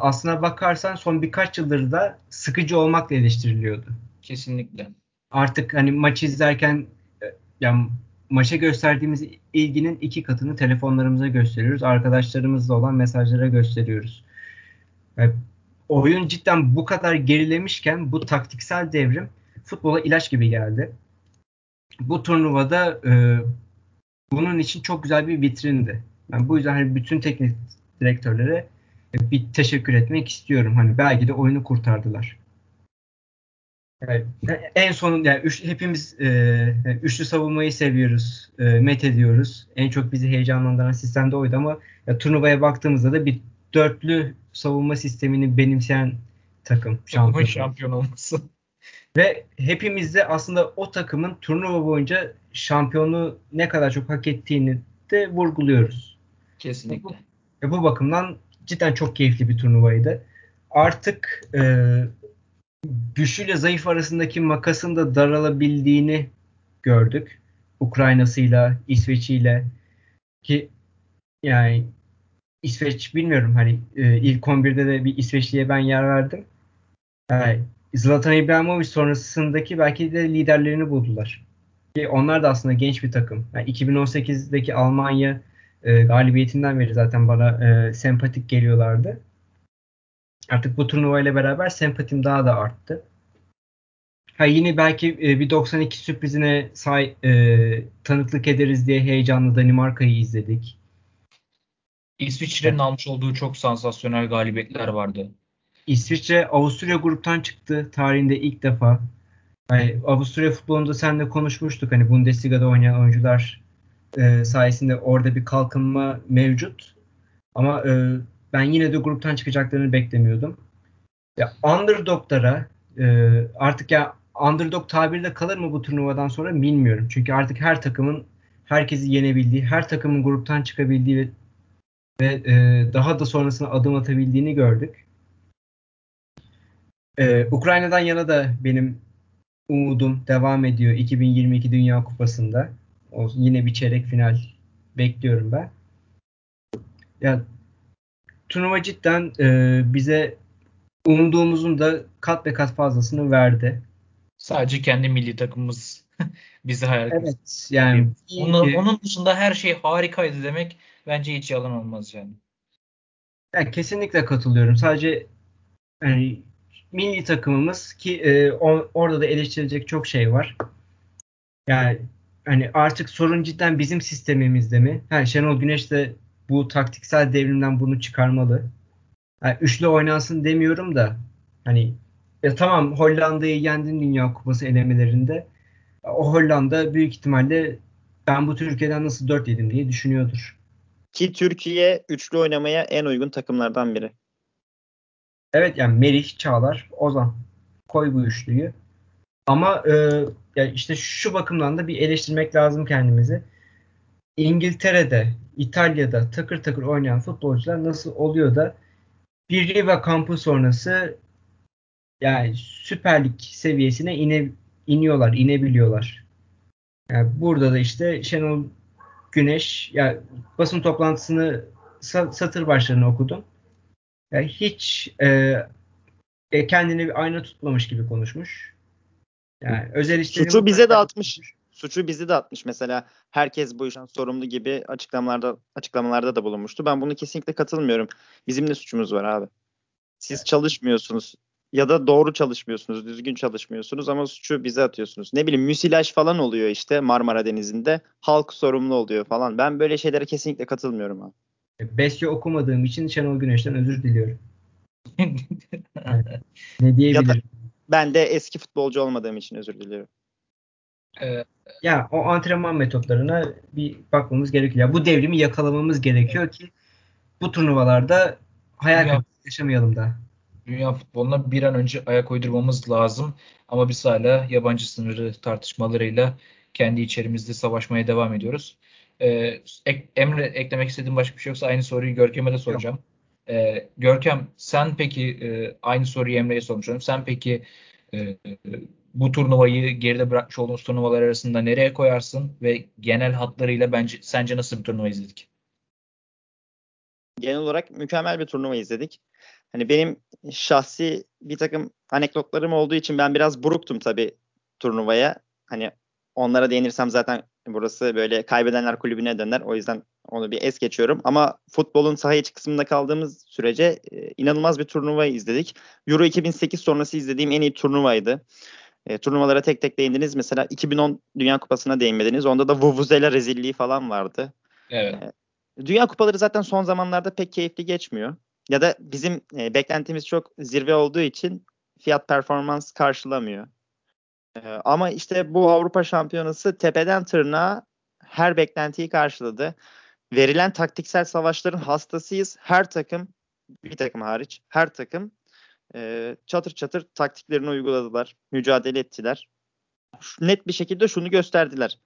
aslına bakarsan son birkaç yıldır da sıkıcı olmakla eleştiriliyordu. Kesinlikle. Artık hani maç izlerken e, yani maça gösterdiğimiz ilginin iki katını telefonlarımıza gösteriyoruz. Arkadaşlarımızla olan mesajlara gösteriyoruz. Yani oyun cidden bu kadar gerilemişken bu taktiksel devrim futbola ilaç gibi geldi. Bu turnuvada e, bunun için çok güzel bir vitrindi. Yani bu yüzden hani bütün teknik direktörlere bir teşekkür etmek istiyorum. Hani belki de oyunu kurtardılar. Yani en son yani üç, hepimiz e, üçlü savunmayı seviyoruz, e, met ediyoruz. En çok bizi heyecanlandıran sistem de oydu ama ya, turnuvaya baktığımızda da bir dörtlü savunma sistemini benimseyen takım şampiyon, şampiyon olması. Ve hepimiz de aslında o takımın turnuva boyunca şampiyonluğu ne kadar çok hak ettiğini de vurguluyoruz. Kesinlikle. Ve bu bakımdan cidden çok keyifli bir turnuvaydı. Artık e, güçlüyle zayıf arasındaki makasın da daralabildiğini gördük. Ukrayna'sıyla, İsveç'iyle ki yani İsveç bilmiyorum hani e, ilk 11'de de bir İsveçli'ye ben yer verdim. Yani Zlatan İbrahimovic sonrasındaki belki de liderlerini buldular. Ki onlar da aslında genç bir takım. Yani 2018'deki Almanya e, galibiyetinden beri zaten bana e, sempatik geliyorlardı. Artık bu turnuva ile beraber sempatim daha da arttı. Ha yine belki e, bir 92 sürprizine say, e, tanıklık ederiz diye heyecanlı Danimarka'yı izledik. İsviçre'nin evet. almış olduğu çok sansasyonel galibiyetler vardı. İsviçre Avusturya gruptan çıktı tarihinde ilk defa. Yani Avusturya futbolunda seninle konuşmuştuk. Hani Bundesliga'da oynayan oyuncular e, sayesinde orada bir kalkınma mevcut. Ama e, ben yine de gruptan çıkacaklarını beklemiyordum. Ya underdoglara e, artık ya underdog tabiri de kalır mı bu turnuvadan sonra bilmiyorum. Çünkü artık her takımın herkesi yenebildiği, her takımın gruptan çıkabildiği ve e, daha da sonrasına adım atabildiğini gördük. Ee, Ukrayna'dan yana da benim umudum devam ediyor 2022 Dünya Kupası'nda. O, yine bir çeyrek final bekliyorum ben. Ya turnuva cidden e, bize umduğumuzun da kat ve kat fazlasını verdi. Sadece kendi milli takımımız bizi hayal. Evet yani onun, onun dışında her şey harikaydı demek bence hiç yalan olmaz yani. yani kesinlikle katılıyorum. Sadece yani milli takımımız ki e, o, orada da eleştirilecek çok şey var. Yani hani artık sorun cidden bizim sistemimizde mi? Ha, Şenol Güneş de bu taktiksel devrimden bunu çıkarmalı. Yani üçlü oynansın demiyorum da hani ya tamam Hollanda'yı yendin Dünya Kupası elemelerinde. O Hollanda büyük ihtimalle ben bu Türkiye'den nasıl 4 yedim diye düşünüyordur. Ki Türkiye üçlü oynamaya en uygun takımlardan biri. Evet yani Merih, Çağlar, Ozan. Koy bu üçlüyü. Ama e, yani işte şu bakımdan da bir eleştirmek lazım kendimizi. İngiltere'de, İtalya'da takır takır oynayan futbolcular nasıl oluyor da bir Riva kampı sonrası yani Süper Lig seviyesine ine, iniyorlar, inebiliyorlar. Yani burada da işte Şenol Güneş ya basın toplantısını satır başlarını okudum. Yani hiç e, e, kendini bir ayna tutmamış gibi konuşmuş. Yani özel işleri Suçu bize de atmış. Suçu bizi de atmış. Mesela herkes bu işten sorumlu gibi açıklamalarda açıklamalarda da bulunmuştu. Ben bunu kesinlikle katılmıyorum. Bizim de suçumuz var abi. Siz çalışmıyorsunuz ya da doğru çalışmıyorsunuz, düzgün çalışmıyorsunuz ama suçu bize atıyorsunuz. Ne bileyim müsilaj falan oluyor işte Marmara Denizi'nde. Halk sorumlu oluyor falan. Ben böyle şeylere kesinlikle katılmıyorum abi. Besyo okumadığım için Şenol Güneş'ten özür diliyorum. ne diyebilirim? Ya da ben de eski futbolcu olmadığım için özür diliyorum. Ee, ya o antrenman metotlarına bir bakmamız gerekiyor. Ya bu devrimi yakalamamız gerekiyor ki bu turnuvalarda hayal yaşamayalım da dünya futboluna bir an önce ayak uydurmamız lazım. Ama biz hala yabancı sınırı tartışmalarıyla kendi içerimizde savaşmaya devam ediyoruz. Ee, Emre eklemek istediğin başka bir şey yoksa aynı soruyu Görkem'e de soracağım. Ee, Görkem sen peki e, aynı soruyu Emre'ye sormuşum. Sen peki e, bu turnuvayı geride bırakmış olduğumuz turnuvalar arasında nereye koyarsın ve genel hatlarıyla bence sence nasıl bir turnuva izledik? Genel olarak mükemmel bir turnuva izledik. Hani benim şahsi bir takım anekdotlarım olduğu için ben biraz buruktum tabii turnuvaya. Hani onlara değinirsem zaten burası böyle kaybedenler kulübüne döner. O yüzden onu bir es geçiyorum. Ama futbolun saha içi kısmında kaldığımız sürece e, inanılmaz bir turnuva izledik. Euro 2008 sonrası izlediğim en iyi turnuvaydı. E, turnuvalara tek tek değindiniz. Mesela 2010 Dünya Kupası'na değinmediniz. Onda da Vuvuzela rezilliği falan vardı. Evet. E, Dünya Kupaları zaten son zamanlarda pek keyifli geçmiyor. Ya da bizim e, beklentimiz çok zirve olduğu için fiyat performans karşılamıyor. E, ama işte bu Avrupa Şampiyonası tepeden tırnağa her beklentiyi karşıladı. Verilen taktiksel savaşların hastasıyız. Her takım, bir takım hariç, her takım e, çatır çatır taktiklerini uyguladılar. Mücadele ettiler. Net bir şekilde şunu gösterdiler.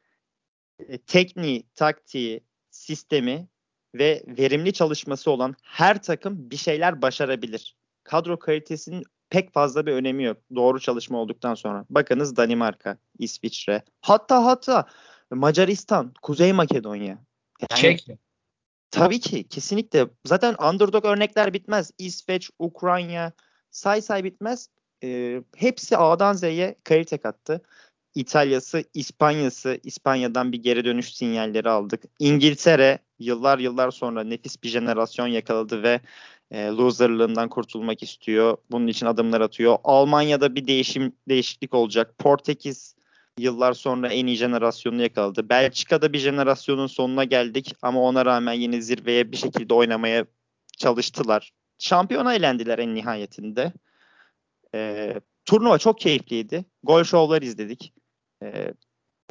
E, tekniği, taktiği, sistemi ve verimli çalışması olan her takım bir şeyler başarabilir. Kadro kalitesinin pek fazla bir önemi yok. Doğru çalışma olduktan sonra. Bakınız Danimarka, İsviçre, hatta hatta Macaristan, Kuzey Makedonya. Yani, Çek. Tabii ki kesinlikle. Zaten underdog örnekler bitmez. İsveç, Ukrayna say say bitmez. E, hepsi A'dan Z'ye kalite kattı. İtalya'sı, İspanya'sı, İspanya'dan bir geri dönüş sinyalleri aldık. İngiltere yıllar yıllar sonra nefis bir jenerasyon yakaladı ve e, loserlığından kurtulmak istiyor. Bunun için adımlar atıyor. Almanya'da bir değişim değişiklik olacak. Portekiz yıllar sonra en iyi jenerasyonu yakaladı. Belçika'da bir jenerasyonun sonuna geldik ama ona rağmen yine zirveye bir şekilde oynamaya çalıştılar. Şampiyona elendiler en nihayetinde. E, turnuva çok keyifliydi. Gol şovlar izledik. E,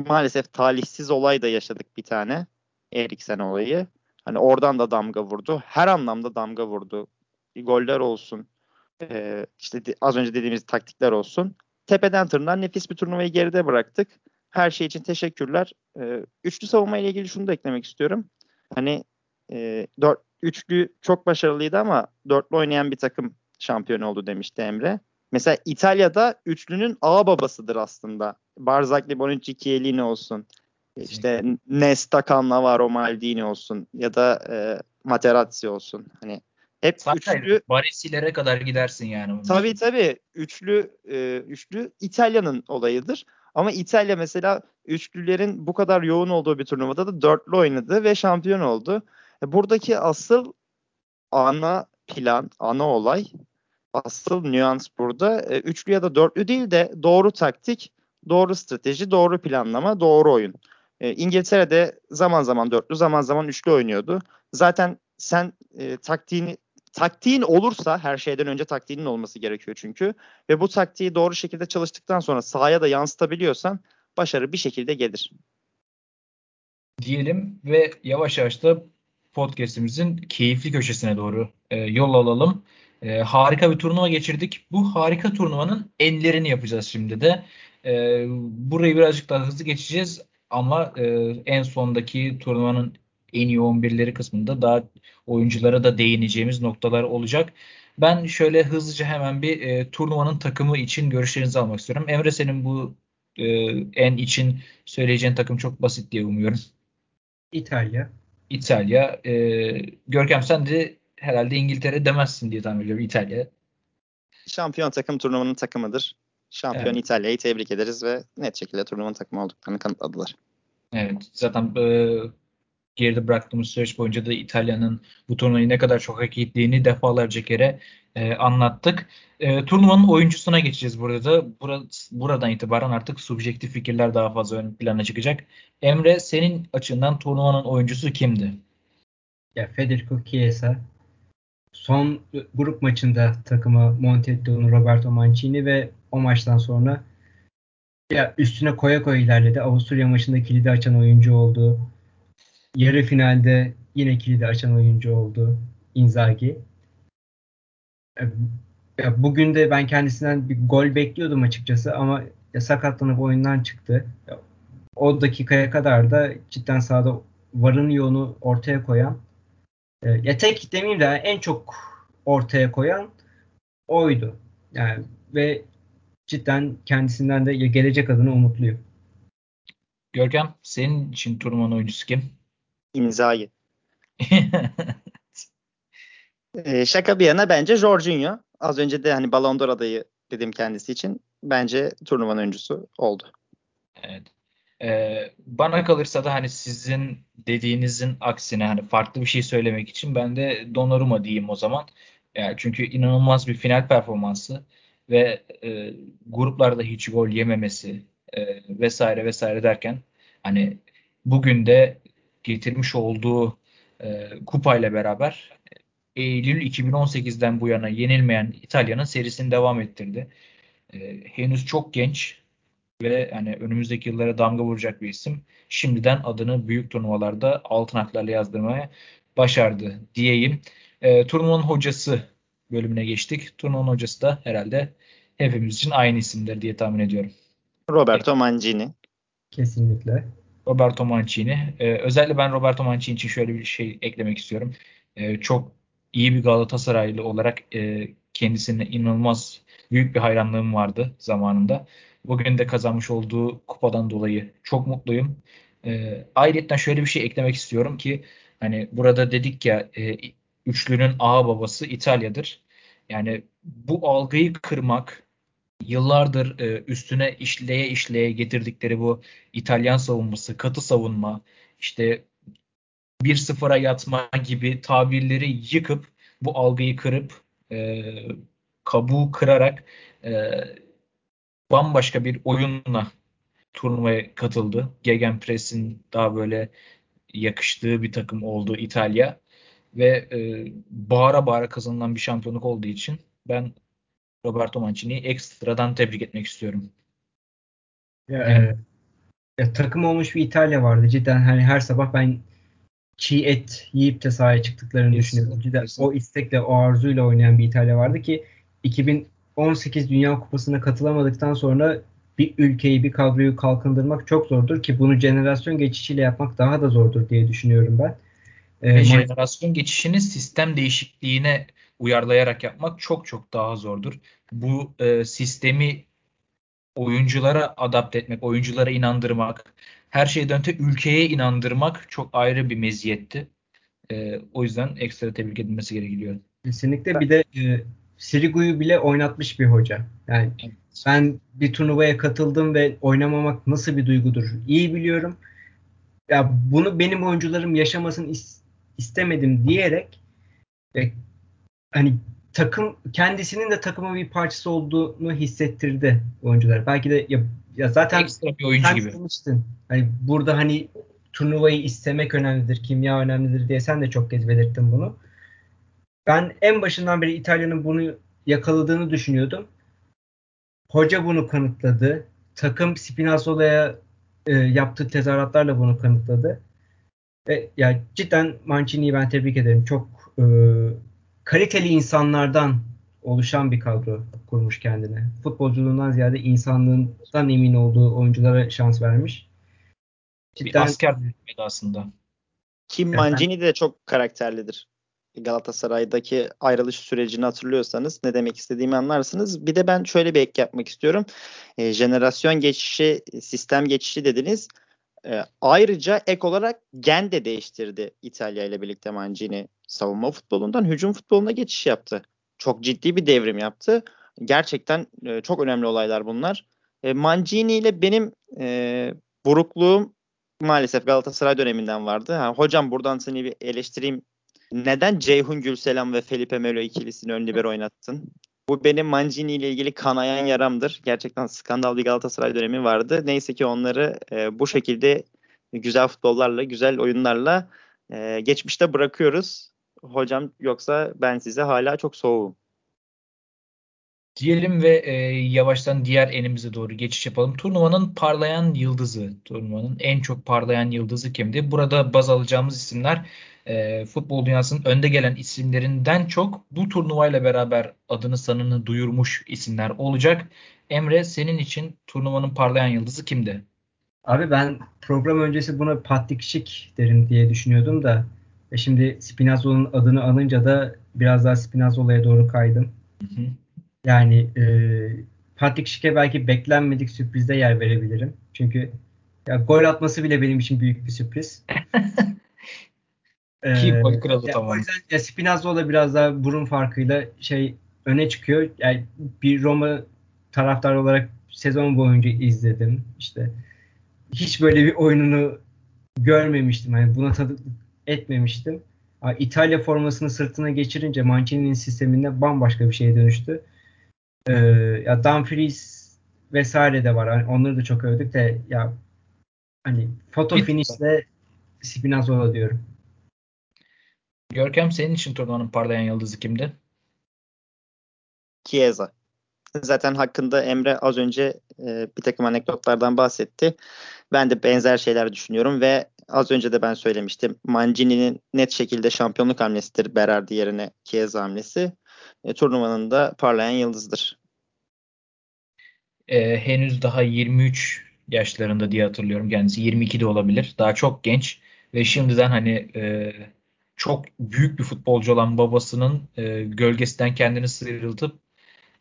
maalesef talihsiz olay da yaşadık bir tane. Eriksen olayı. Hani oradan da damga vurdu. Her anlamda damga vurdu. Goller olsun. E, işte az önce dediğimiz taktikler olsun. Tepeden tırnağa nefis bir turnuvayı geride bıraktık. Her şey için teşekkürler. E, üçlü savunma ile ilgili şunu da eklemek istiyorum. Hani e, dört, üçlü çok başarılıydı ama dörtlü oynayan bir takım şampiyon oldu demişti Emre. Mesela İtalya'da üçlünün ağ babasıdır aslında. Barzagli, Bonucci, Chiellini olsun. İşte Nesta, Cannavaro, Maldini olsun ya da e, Materazzi olsun. Hani hep Zaten üçlü Barisilere kadar gidersin yani. Tabii tabii. Üçlü e, üçlü İtalya'nın olayıdır. Ama İtalya mesela üçlülerin bu kadar yoğun olduğu bir turnuvada da dörtlü oynadı ve şampiyon oldu. E, buradaki asıl ana plan, ana olay asıl nüans burada. E, üçlü ya da dörtlü değil de doğru taktik, doğru strateji, doğru planlama, doğru oyun. E, İngiltere'de zaman zaman dörtlü, zaman zaman üçlü oynuyordu. Zaten sen e, taktiğini taktiğin olursa her şeyden önce taktiğinin olması gerekiyor çünkü ve bu taktiği doğru şekilde çalıştıktan sonra sahaya da yansıtabiliyorsan başarı bir şekilde gelir. Diyelim ve yavaş yavaş da podcast'imizin keyifli köşesine doğru e, yol alalım. E, harika bir turnuva geçirdik. Bu harika turnuvanın enlerini yapacağız şimdi de. E, burayı birazcık daha hızlı geçeceğiz ama e, en sondaki turnuvanın en iyi 11'leri kısmında daha oyunculara da değineceğimiz noktalar olacak. Ben şöyle hızlıca hemen bir e, turnuvanın takımı için görüşlerinizi almak istiyorum. Emre senin bu e, en için söyleyeceğin takım çok basit diye umuyorum. İtalya. İtalya. E, Görkem sen de herhalde İngiltere demezsin diye tahmin ediyorum. İtalya. Şampiyon takım turnuvanın takımıdır. Şampiyon evet. İtalya'yı tebrik ederiz ve net şekilde turnuvanın takımı olduklarını kanıtladılar. Evet. Zaten e, geride bıraktığımız süreç boyunca da İtalya'nın bu turnuvayı ne kadar çok hak ettiğini defalarca kere e, anlattık. E, turnuvanın oyuncusuna geçeceğiz burada da. Bura, buradan itibaren artık subjektif fikirler daha fazla ön plana çıkacak. Emre senin açından turnuvanın oyuncusu kimdi? Ya Federico Chiesa son grup maçında takıma monte Roberto Mancini ve o maçtan sonra ya üstüne koya koya ilerledi. Avusturya maçında kilidi açan oyuncu oldu. Yarı finalde yine kilidi açan oyuncu oldu. Inzaghi. Ya bugün de ben kendisinden bir gol bekliyordum açıkçası ama ya sakatlanıp oyundan çıktı. O dakikaya kadar da cidden sahada varın yoğunu ortaya koyan e, ya tek demeyeyim de en çok ortaya koyan oydu. Yani ve cidden kendisinden de gelecek adına umutluyum. Görkem senin için turnuvanın oyuncusu kim? İmzayı. ee, şaka bir yana bence Jorginho. Az önce de hani Ballon d'Or adayı dedim kendisi için. Bence turnuvanın oyuncusu oldu. Evet. Ee, bana kalırsa da hani sizin dediğinizin aksine hani farklı bir şey söylemek için ben de Donnarumma diyeyim o zaman. Yani çünkü inanılmaz bir final performansı ve e, gruplarda hiç gol yememesi e, vesaire vesaire derken hani bugün de getirmiş olduğu e, kupayla beraber Eylül 2018'den bu yana yenilmeyen İtalya'nın serisini devam ettirdi. E, henüz çok genç ve hani önümüzdeki yıllara damga vuracak bir isim. Şimdiden adını büyük turnuvalarda altın haklarla yazdırmaya başardı diyeyim. E, turnuvanın hocası bölümüne geçtik. Turnuvanın hocası da herhalde hepimiz için aynı isimdir diye tahmin ediyorum. Roberto Mancini. Kesinlikle. Roberto Mancini. Ee, özellikle ben Roberto Mancini için şöyle bir şey eklemek istiyorum. Ee, çok iyi bir Galatasaraylı olarak e, kendisine inanılmaz büyük bir hayranlığım vardı zamanında. Bugün de kazanmış olduğu kupadan dolayı çok mutluyum. Ee, ayrıca şöyle bir şey eklemek istiyorum ki hani burada dedik ya e, üçlünün ağa babası İtalya'dır. Yani bu algıyı kırmak yıllardır e, üstüne işleye işleye getirdikleri bu İtalyan savunması, katı savunma, işte 1-0'a yatma gibi tabirleri yıkıp bu algıyı kırıp e, kabuğu kırarak e, bambaşka bir oyunla turnuvaya katıldı. Gegenpress'in daha böyle yakıştığı bir takım oldu İtalya ve e, bağıra bağıra kazanılan bir şampiyonluk olduğu için ben Roberto Mancini'yi ekstradan tebrik etmek istiyorum. Ya, yani, ya, takım olmuş bir İtalya vardı. Cidden hani her sabah ben çiğ et yiyip de sahaya çıktıklarını kesinlikle, düşünüyorum. Cidden kesinlikle. o istekle, o arzuyla oynayan bir İtalya vardı ki 2018 Dünya Kupası'na katılamadıktan sonra bir ülkeyi, bir kadroyu kalkındırmak çok zordur ki bunu jenerasyon geçişiyle yapmak daha da zordur diye düşünüyorum ben. Ee, jenerasyon geçişini sistem değişikliğine uyarlayarak yapmak çok çok daha zordur. Bu e, sistemi oyunculara adapte etmek, oyunculara inandırmak, her şeyden öte ülkeye inandırmak çok ayrı bir meziyetti. E, o yüzden ekstra tebrik edilmesi gerekiyor. Kesinlikle bir de e, Sirigu'yu bile oynatmış bir hoca. Yani evet. ben bir turnuvaya katıldım ve oynamamak nasıl bir duygudur iyi biliyorum. Ya bunu benim oyuncularım yaşamasını istemedim diyerek e, hani takım kendisinin de takımın bir parçası olduğunu hissettirdi oyuncular. Belki de ya, ya zaten ekstra bir oyuncu gibi. Demiştin. Hani burada hani turnuvayı istemek önemlidir, kimya önemlidir diye sen de çok kez belirttin bunu. Ben en başından beri İtalya'nın bunu yakaladığını düşünüyordum. Hoca bunu kanıtladı. Takım Spinazzola'ya e, yaptığı tezahüratlarla bunu kanıtladı. Ve ya cidden Mancini'yi ben tebrik ederim. Çok e, kaliteli insanlardan oluşan bir kadro kurmuş kendine. Futbolculuğundan ziyade insanlığından emin olduğu oyunculara şans vermiş. Cidden, bir asker aslında. Kim Mancini de çok karakterlidir. Galatasaray'daki ayrılış sürecini hatırlıyorsanız ne demek istediğimi anlarsınız. Bir de ben şöyle bir ek yapmak istiyorum. E, jenerasyon geçişi, sistem geçişi dediniz. E, ayrıca ek olarak gen de değiştirdi İtalya ile birlikte Mancini. Savunma futbolundan hücum futboluna geçiş yaptı. Çok ciddi bir devrim yaptı. Gerçekten e, çok önemli olaylar bunlar. E, Mancini ile benim e, burukluğum maalesef Galatasaray döneminden vardı. Ha, hocam buradan seni bir eleştireyim. Neden Ceyhun Gülselam ve Felipe Melo ikilisini ön libero oynattın? Bu benim Mancini ile ilgili kanayan yaramdır. Gerçekten skandal bir Galatasaray dönemi vardı. Neyse ki onları e, bu şekilde güzel futbollarla, güzel oyunlarla e, geçmişte bırakıyoruz. Hocam yoksa ben size hala çok soğuğum. Diyelim ve e, yavaştan diğer enimize doğru geçiş yapalım. Turnuvanın parlayan yıldızı, turnuvanın en çok parlayan yıldızı kimdi? Burada baz alacağımız isimler e, futbol dünyasının önde gelen isimlerinden çok bu turnuvayla beraber adını sanını duyurmuş isimler olacak. Emre senin için turnuvanın parlayan yıldızı kimdi? Abi ben program öncesi buna Patrik Şik derim diye düşünüyordum da e şimdi Spinazzola'nın adını alınca da biraz daha Spinazzola'ya doğru kaydım. Hı hı. Yani e, Patrick Schick'e belki beklenmedik sürprizde yer verebilirim. Çünkü ya, gol atması bile benim için büyük bir sürpriz. Ki gol kralı tamam. O yüzden ya Spinazzola biraz daha burun farkıyla şey öne çıkıyor. Yani bir Roma taraftar olarak sezon boyunca izledim. İşte hiç böyle bir oyununu görmemiştim. Yani buna tadı etmemiştim. İtalya formasını sırtına geçirince Mancini'nin sisteminde bambaşka bir şeye dönüştü. Ee, ya Dumfries vesaire de var. Yani onları da çok övdük de ya hani foto finishle Spinazzola diyorum. Görkem senin için turnuvanın parlayan yıldızı kimdi? Chiesa. Zaten hakkında Emre az önce e, bir takım anekdotlardan bahsetti. Ben de benzer şeyler düşünüyorum ve az önce de ben söylemiştim. Mancini'nin net şekilde şampiyonluk hamlesidir Berardi yerine Chiesa hamlesi. E, turnuvanın da parlayan yıldızıdır. E, henüz daha 23 yaşlarında diye hatırlıyorum kendisi. 22 de olabilir. Daha çok genç ve şimdiden hani e, çok büyük bir futbolcu olan babasının e, gölgesinden kendini sıyrıltıp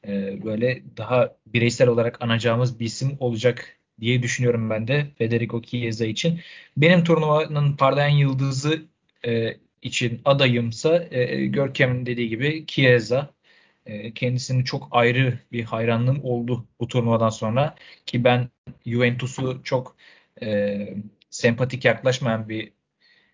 e, böyle daha bireysel olarak anacağımız bir isim olacak diye düşünüyorum ben de Federico Chiesa için. Benim turnuvanın parlayan yıldızı e, için adayımsa e, Görkem'in dediği gibi Chiesa. E, kendisinin çok ayrı bir hayranlığım oldu bu turnuvadan sonra ki ben Juventus'u çok e, sempatik yaklaşmayan bir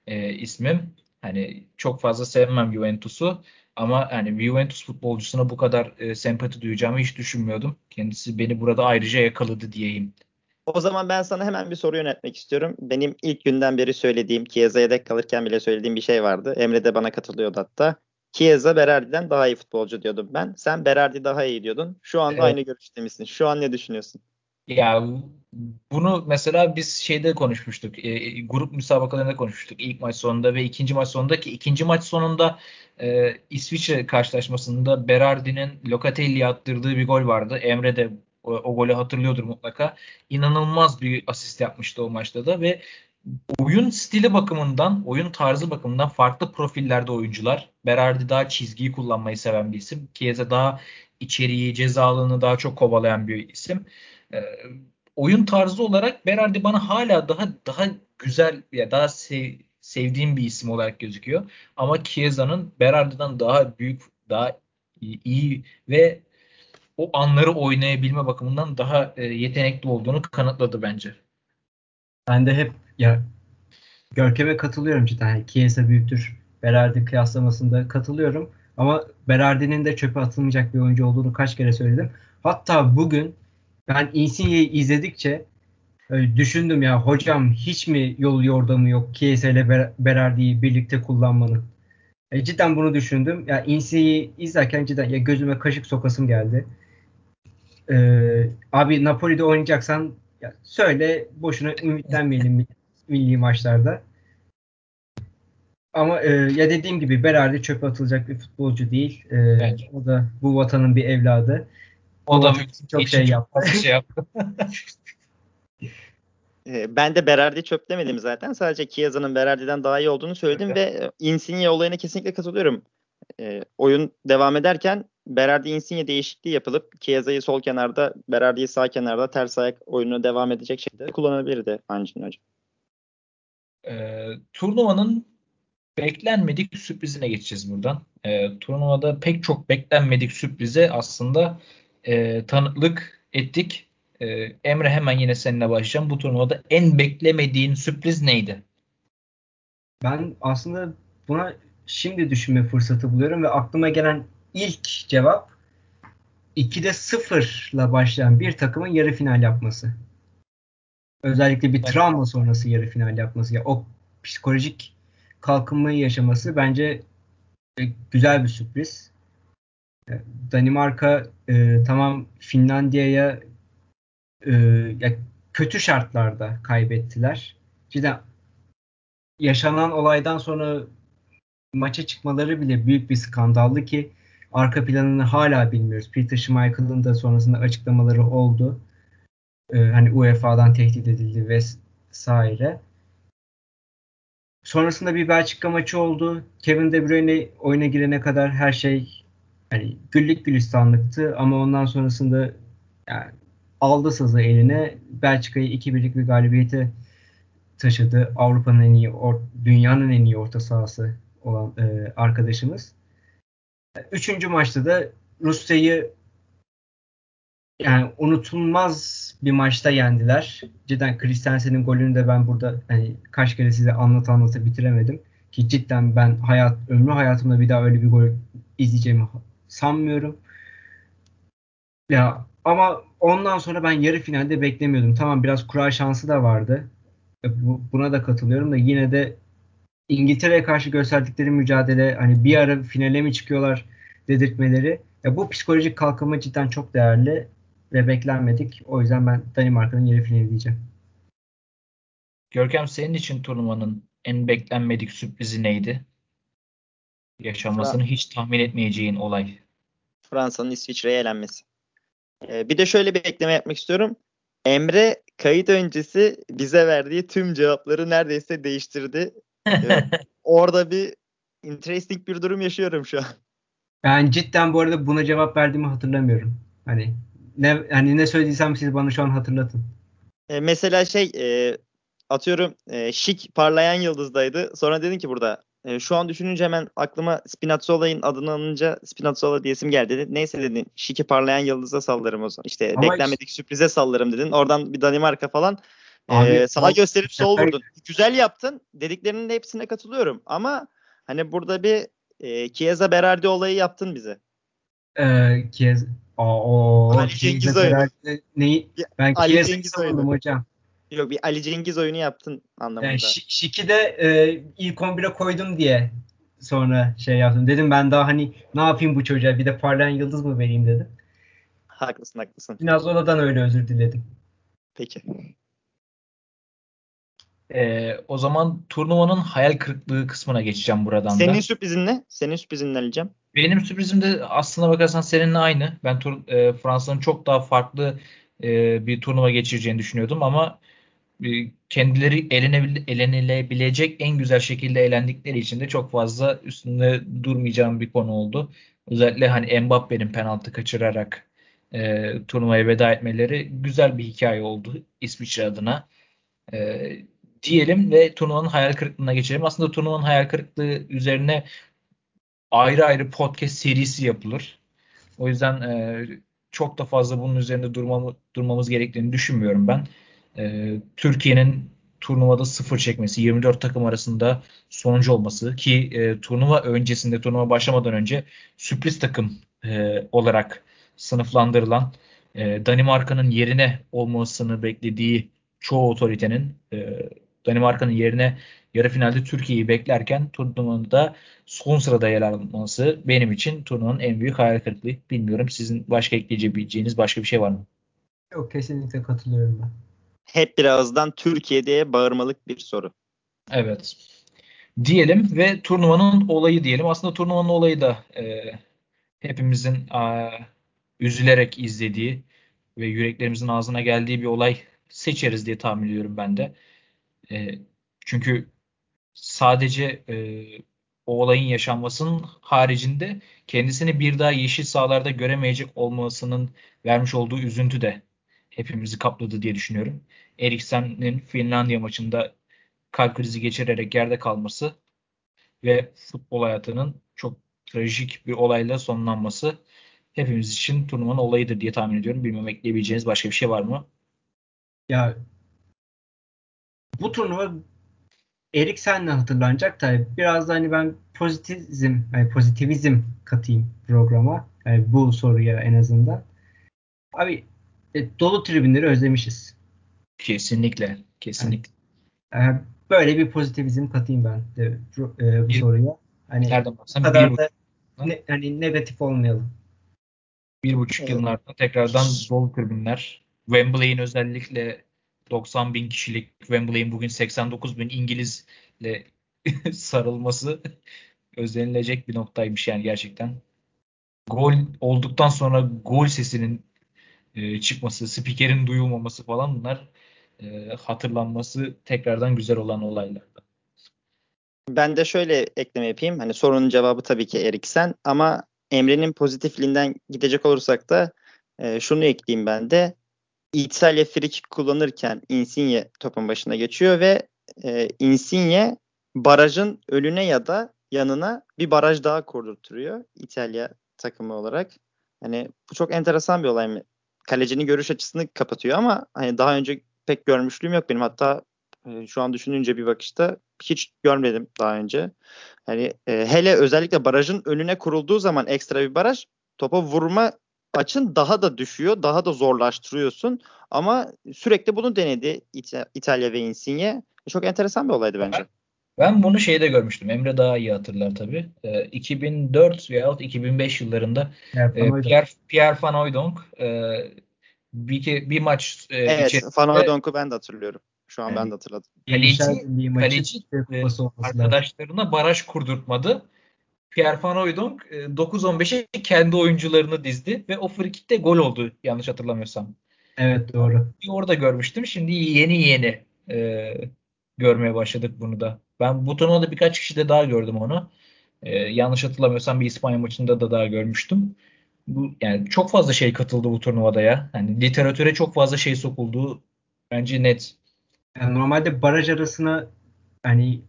e, ismim. Hani çok fazla sevmem Juventus'u ama hani Juventus futbolcusuna bu kadar e, sempati duyacağımı hiç düşünmüyordum. Kendisi beni burada ayrıca yakaladı diyeyim. O zaman ben sana hemen bir soru yönetmek istiyorum. Benim ilk günden beri söylediğim, Chiesa'ya yedek kalırken bile söylediğim bir şey vardı. Emre de bana katılıyordu hatta. Chiesa Berardi'den daha iyi futbolcu diyordum ben. Sen Berardi daha iyi diyordun. Şu anda evet. aynı görüşte misin? Şu an ne düşünüyorsun? Ya bunu mesela biz şeyde konuşmuştuk. E, grup müsabakalarında konuşmuştuk. İlk maç sonunda ve ikinci maç sonunda ki ikinci maç sonunda e, İsviçre karşılaşmasında Berardi'nin Locatelli'ye attırdığı bir gol vardı. Emre de o, o golü hatırlıyordur mutlaka. İnanılmaz bir asist yapmıştı o maçta da ve oyun stili bakımından, oyun tarzı bakımından farklı profillerde oyuncular. Berardi daha çizgiyi kullanmayı seven bir isim. Chiesa daha içeriği, ceza daha çok kovalayan bir isim. E, oyun tarzı olarak Berardi bana hala daha daha güzel ya daha sev, sevdiğim bir isim olarak gözüküyor. Ama Chiesa'nın Berardi'den daha büyük, daha iyi ve o anları oynayabilme bakımından daha e, yetenekli olduğunu kanıtladı bence. Ben de hep ya Görkem'e katılıyorum cidden. Yani Chiesa büyüktür. Berardi kıyaslamasında katılıyorum. Ama Berardi'nin de çöpe atılmayacak bir oyuncu olduğunu kaç kere söyledim. Hatta bugün ben Insigne'yi izledikçe düşündüm ya hocam hiç mi yol yordamı yok Chiesa ile Berardi'yi birlikte kullanmanın. E, cidden bunu düşündüm. Ya Insigne'yi izlerken cidden ya gözüme kaşık sokasım geldi. Ee, abi Napoli'de oynayacaksan ya söyle boşuna ümitlenmeyelim milli maçlarda. Ama e, ya dediğim gibi Berardi çöpe atılacak bir futbolcu değil. E, o da bu vatanın bir evladı. O, o da çok şey yaptı. Şey yaptı. Ee, ben de Berardi çöplemedim zaten. Sadece Chiesa'nın Berardi'den daha iyi olduğunu söyledim evet. ve Insigne olayına kesinlikle katılıyorum. E, oyun devam ederken Berardi Insigne değişikliği yapılıp Chiesa'yı sol kenarda, Berardi'yi sağ kenarda ters ayak oyunu devam edecek şekilde kullanabilirdi Angelino hocam. E, turnuvanın beklenmedik sürprizine geçeceğiz buradan. E, turnuvada pek çok beklenmedik sürprize aslında e, tanıklık ettik. E, Emre hemen yine seninle başlayacağım. Bu turnuvada en beklemediğin sürpriz neydi? Ben aslında buna şimdi düşünme fırsatı buluyorum ve aklıma gelen ilk cevap 2'de 0'la başlayan bir takımın yarı final yapması. Özellikle bir travma sonrası yarı final yapması. Ya o psikolojik kalkınmayı yaşaması bence e, güzel bir sürpriz. Danimarka e, tamam Finlandiya'ya e, ya kötü şartlarda kaybettiler. Cidden yaşanan olaydan sonra maça çıkmaları bile büyük bir skandaldı ki arka planını hala bilmiyoruz. Peter Schmeichel'ın da sonrasında açıklamaları oldu. Ee, hani UEFA'dan tehdit edildi vesaire. Sonrasında bir Belçika maçı oldu. Kevin De Bruyne oyuna girene kadar her şey hani güllük gülistanlıktı ama ondan sonrasında yani aldı sazı eline. Belçika'yı 2-1'lik bir galibiyete taşıdı. Avrupa'nın en iyi, dünyanın en iyi orta sahası olan e, arkadaşımız. Üçüncü maçta da Rusya'yı yani unutulmaz bir maçta yendiler. Cidden Christensen'in golünü de ben burada hani kaç kere size anlat anlata bitiremedim. Ki cidden ben hayat ömrü hayatımda bir daha öyle bir gol izleyeceğimi sanmıyorum. Ya ama ondan sonra ben yarı finalde beklemiyordum. Tamam biraz kura şansı da vardı. Buna da katılıyorum da yine de İngiltere'ye karşı gösterdikleri mücadele hani bir ara finale mi çıkıyorlar dedirtmeleri. Ya bu psikolojik kalkınma cidden çok değerli ve beklenmedik. O yüzden ben Danimarka'nın yarı finali diyeceğim. Görkem senin için turnuvanın en beklenmedik sürprizi neydi? Yaşanmasını hiç tahmin etmeyeceğin olay. Fransa'nın İsviçre'ye elenmesi. Ee, bir de şöyle bir ekleme yapmak istiyorum. Emre kayıt öncesi bize verdiği tüm cevapları neredeyse değiştirdi. Ee, orada bir interesting bir durum yaşıyorum şu an. Ben cidden bu arada buna cevap verdiğimi hatırlamıyorum. Hani ne hani ne söylediysem siz bana şu an hatırlatın. E, mesela şey e, atıyorum e, şik parlayan yıldızdaydı. Sonra dedin ki burada e, şu an düşününce hemen aklıma Spinazzola'nın adını alınca Spinazzola diyesim geldi dedi. Neyse dedin şiki parlayan yıldıza sallarım o zaman. İşte Ama beklenmedik işte, sürprize sallarım dedin. Oradan bir Danimarka falan Abi, ee, sana gösterip sol vurdun. Güzel yaptın. Dediklerinin de hepsine katılıyorum. Ama hani burada bir e, Chiesa Berardi olayı yaptın bize. Ee, Chiesa o Ali Cengiz oyunu. Neyi? Ben Ali Chiesa'yı Cengiz oyunu. hocam. Yok bir Ali Cengiz oyunu yaptın anlamında. Yani Şik'i de e, ilk 11'e koydum diye sonra şey yaptım. Dedim ben daha hani ne yapayım bu çocuğa bir de parlayan yıldız mı vereyim dedim. Haklısın haklısın. Pinazola'dan öyle özür diledim. Peki. Ee, o zaman turnuvanın hayal kırıklığı kısmına geçeceğim buradan Senin da. sürprizin ne? Senin sürprizin ne alacağım? Benim sürprizim de aslına bakarsan seninle aynı. Ben tur, e, Fransa'nın çok daha farklı e, bir turnuva geçireceğini düşünüyordum ama kendileri elenebil, elenilebilecek en güzel şekilde eğlendikleri için de çok fazla üstünde durmayacağım bir konu oldu. Özellikle hani Mbappe'nin penaltı kaçırarak e, turnuvaya veda etmeleri güzel bir hikaye oldu İsviçre adına. E, diyelim ve turnuvanın hayal kırıklığına geçelim. Aslında turnuvanın hayal kırıklığı üzerine ayrı ayrı podcast serisi yapılır. O yüzden e, çok da fazla bunun üzerinde durmamı, durmamız gerektiğini düşünmüyorum ben. E, Türkiye'nin turnuvada sıfır çekmesi, 24 takım arasında sonuncu olması ki e, turnuva öncesinde, turnuva başlamadan önce sürpriz takım e, olarak sınıflandırılan e, Danimarka'nın yerine olmasını beklediği çoğu otoritenin e, Danimarka'nın yerine yarı finalde Türkiye'yi beklerken turnuvada son sırada yer alması benim için turnuvanın en büyük hayal kırıklığı. Bilmiyorum sizin başka ekleyebileceğiniz başka bir şey var mı? Yok kesinlikle katılıyorum ben. Hep birazdan Türkiye diye bağırmalık bir soru. Evet. Diyelim ve turnuvanın olayı diyelim. Aslında turnuvanın olayı da e, hepimizin e, üzülerek izlediği ve yüreklerimizin ağzına geldiği bir olay seçeriz diye tahmin ediyorum ben de. E, çünkü sadece e, o olayın yaşanmasının haricinde kendisini bir daha yeşil sahalarda göremeyecek olmasının vermiş olduğu üzüntü de hepimizi kapladı diye düşünüyorum. Eriksen'in Finlandiya maçında kalp krizi geçirerek yerde kalması ve futbol hayatının çok trajik bir olayla sonlanması hepimiz için turnuvanın olayıdır diye tahmin ediyorum. Bilmem ekleyebileceğiniz başka bir şey var mı? Ya bu turnuva Eriksen'le hatırlanacak da biraz da hani ben pozitivizm, yani pozitivizm katayım programa. Yani bu soruya en azından. Abi e, dolu tribünleri özlemişiz. Kesinlikle. Kesinlikle. Yani, e, böyle bir pozitivizm katayım ben de e, bu bir, soruya. Hani nereden baksan kadar bir da ne, hani negatif olmayalım. Bir buçuk evet. yılın ardından tekrardan dolu tribünler. Wembley'in özellikle 90 bin kişilik Wembley'in bugün 89 bin İngilizle sarılması özlenilecek bir noktaymış yani gerçekten. Gol olduktan sonra gol sesinin e, çıkması, spikerin duyulmaması falan bunlar e, hatırlanması tekrardan güzel olan olaylar. Ben de şöyle ekleme yapayım. Hani sorunun cevabı tabii ki Eriksen ama Emre'nin pozitifliğinden gidecek olursak da e, şunu ekleyeyim ben de. İtalya free kullanırken Insigne topun başına geçiyor ve e, Insigne barajın önüne ya da yanına bir baraj daha kurdurtuyor İtalya takımı olarak. Hani bu çok enteresan bir olay mı? Kalecinin görüş açısını kapatıyor ama hani daha önce pek görmüşlüğüm yok benim. Hatta e, şu an düşününce bir bakışta hiç görmedim daha önce. Hani e, hele özellikle barajın önüne kurulduğu zaman ekstra bir baraj topa vurma açın daha da düşüyor, daha da zorlaştırıyorsun. Ama sürekli bunu denedi İta- İtalya ve Insigne. Çok enteresan bir olaydı bence. Ben bunu şeyde görmüştüm. Emre daha iyi hatırlar tabii. E, 2004 veya 2005 yıllarında e, Pierre, Pierre Van Hooydonk e, bir, bir maç e, evet, içerisinde... Van Hooydonk'u ben de hatırlıyorum. Şu an yani, ben de hatırladım. Kaleci, kaleci e, arkadaşlarına baraj kurdurtmadı. Pierre Van Hooydonk 9-15'e kendi oyuncularını dizdi ve o frikikte gol oldu yanlış hatırlamıyorsam. Evet doğru. Bir orada görmüştüm. Şimdi yeni yeni e, görmeye başladık bunu da. Ben bu turnuvada birkaç kişi de daha gördüm onu. E, yanlış hatırlamıyorsam bir İspanya maçında da daha görmüştüm. Bu yani çok fazla şey katıldı bu turnuvada ya. Yani literatüre çok fazla şey sokuldu. Bence net. Yani normalde baraj arasına hani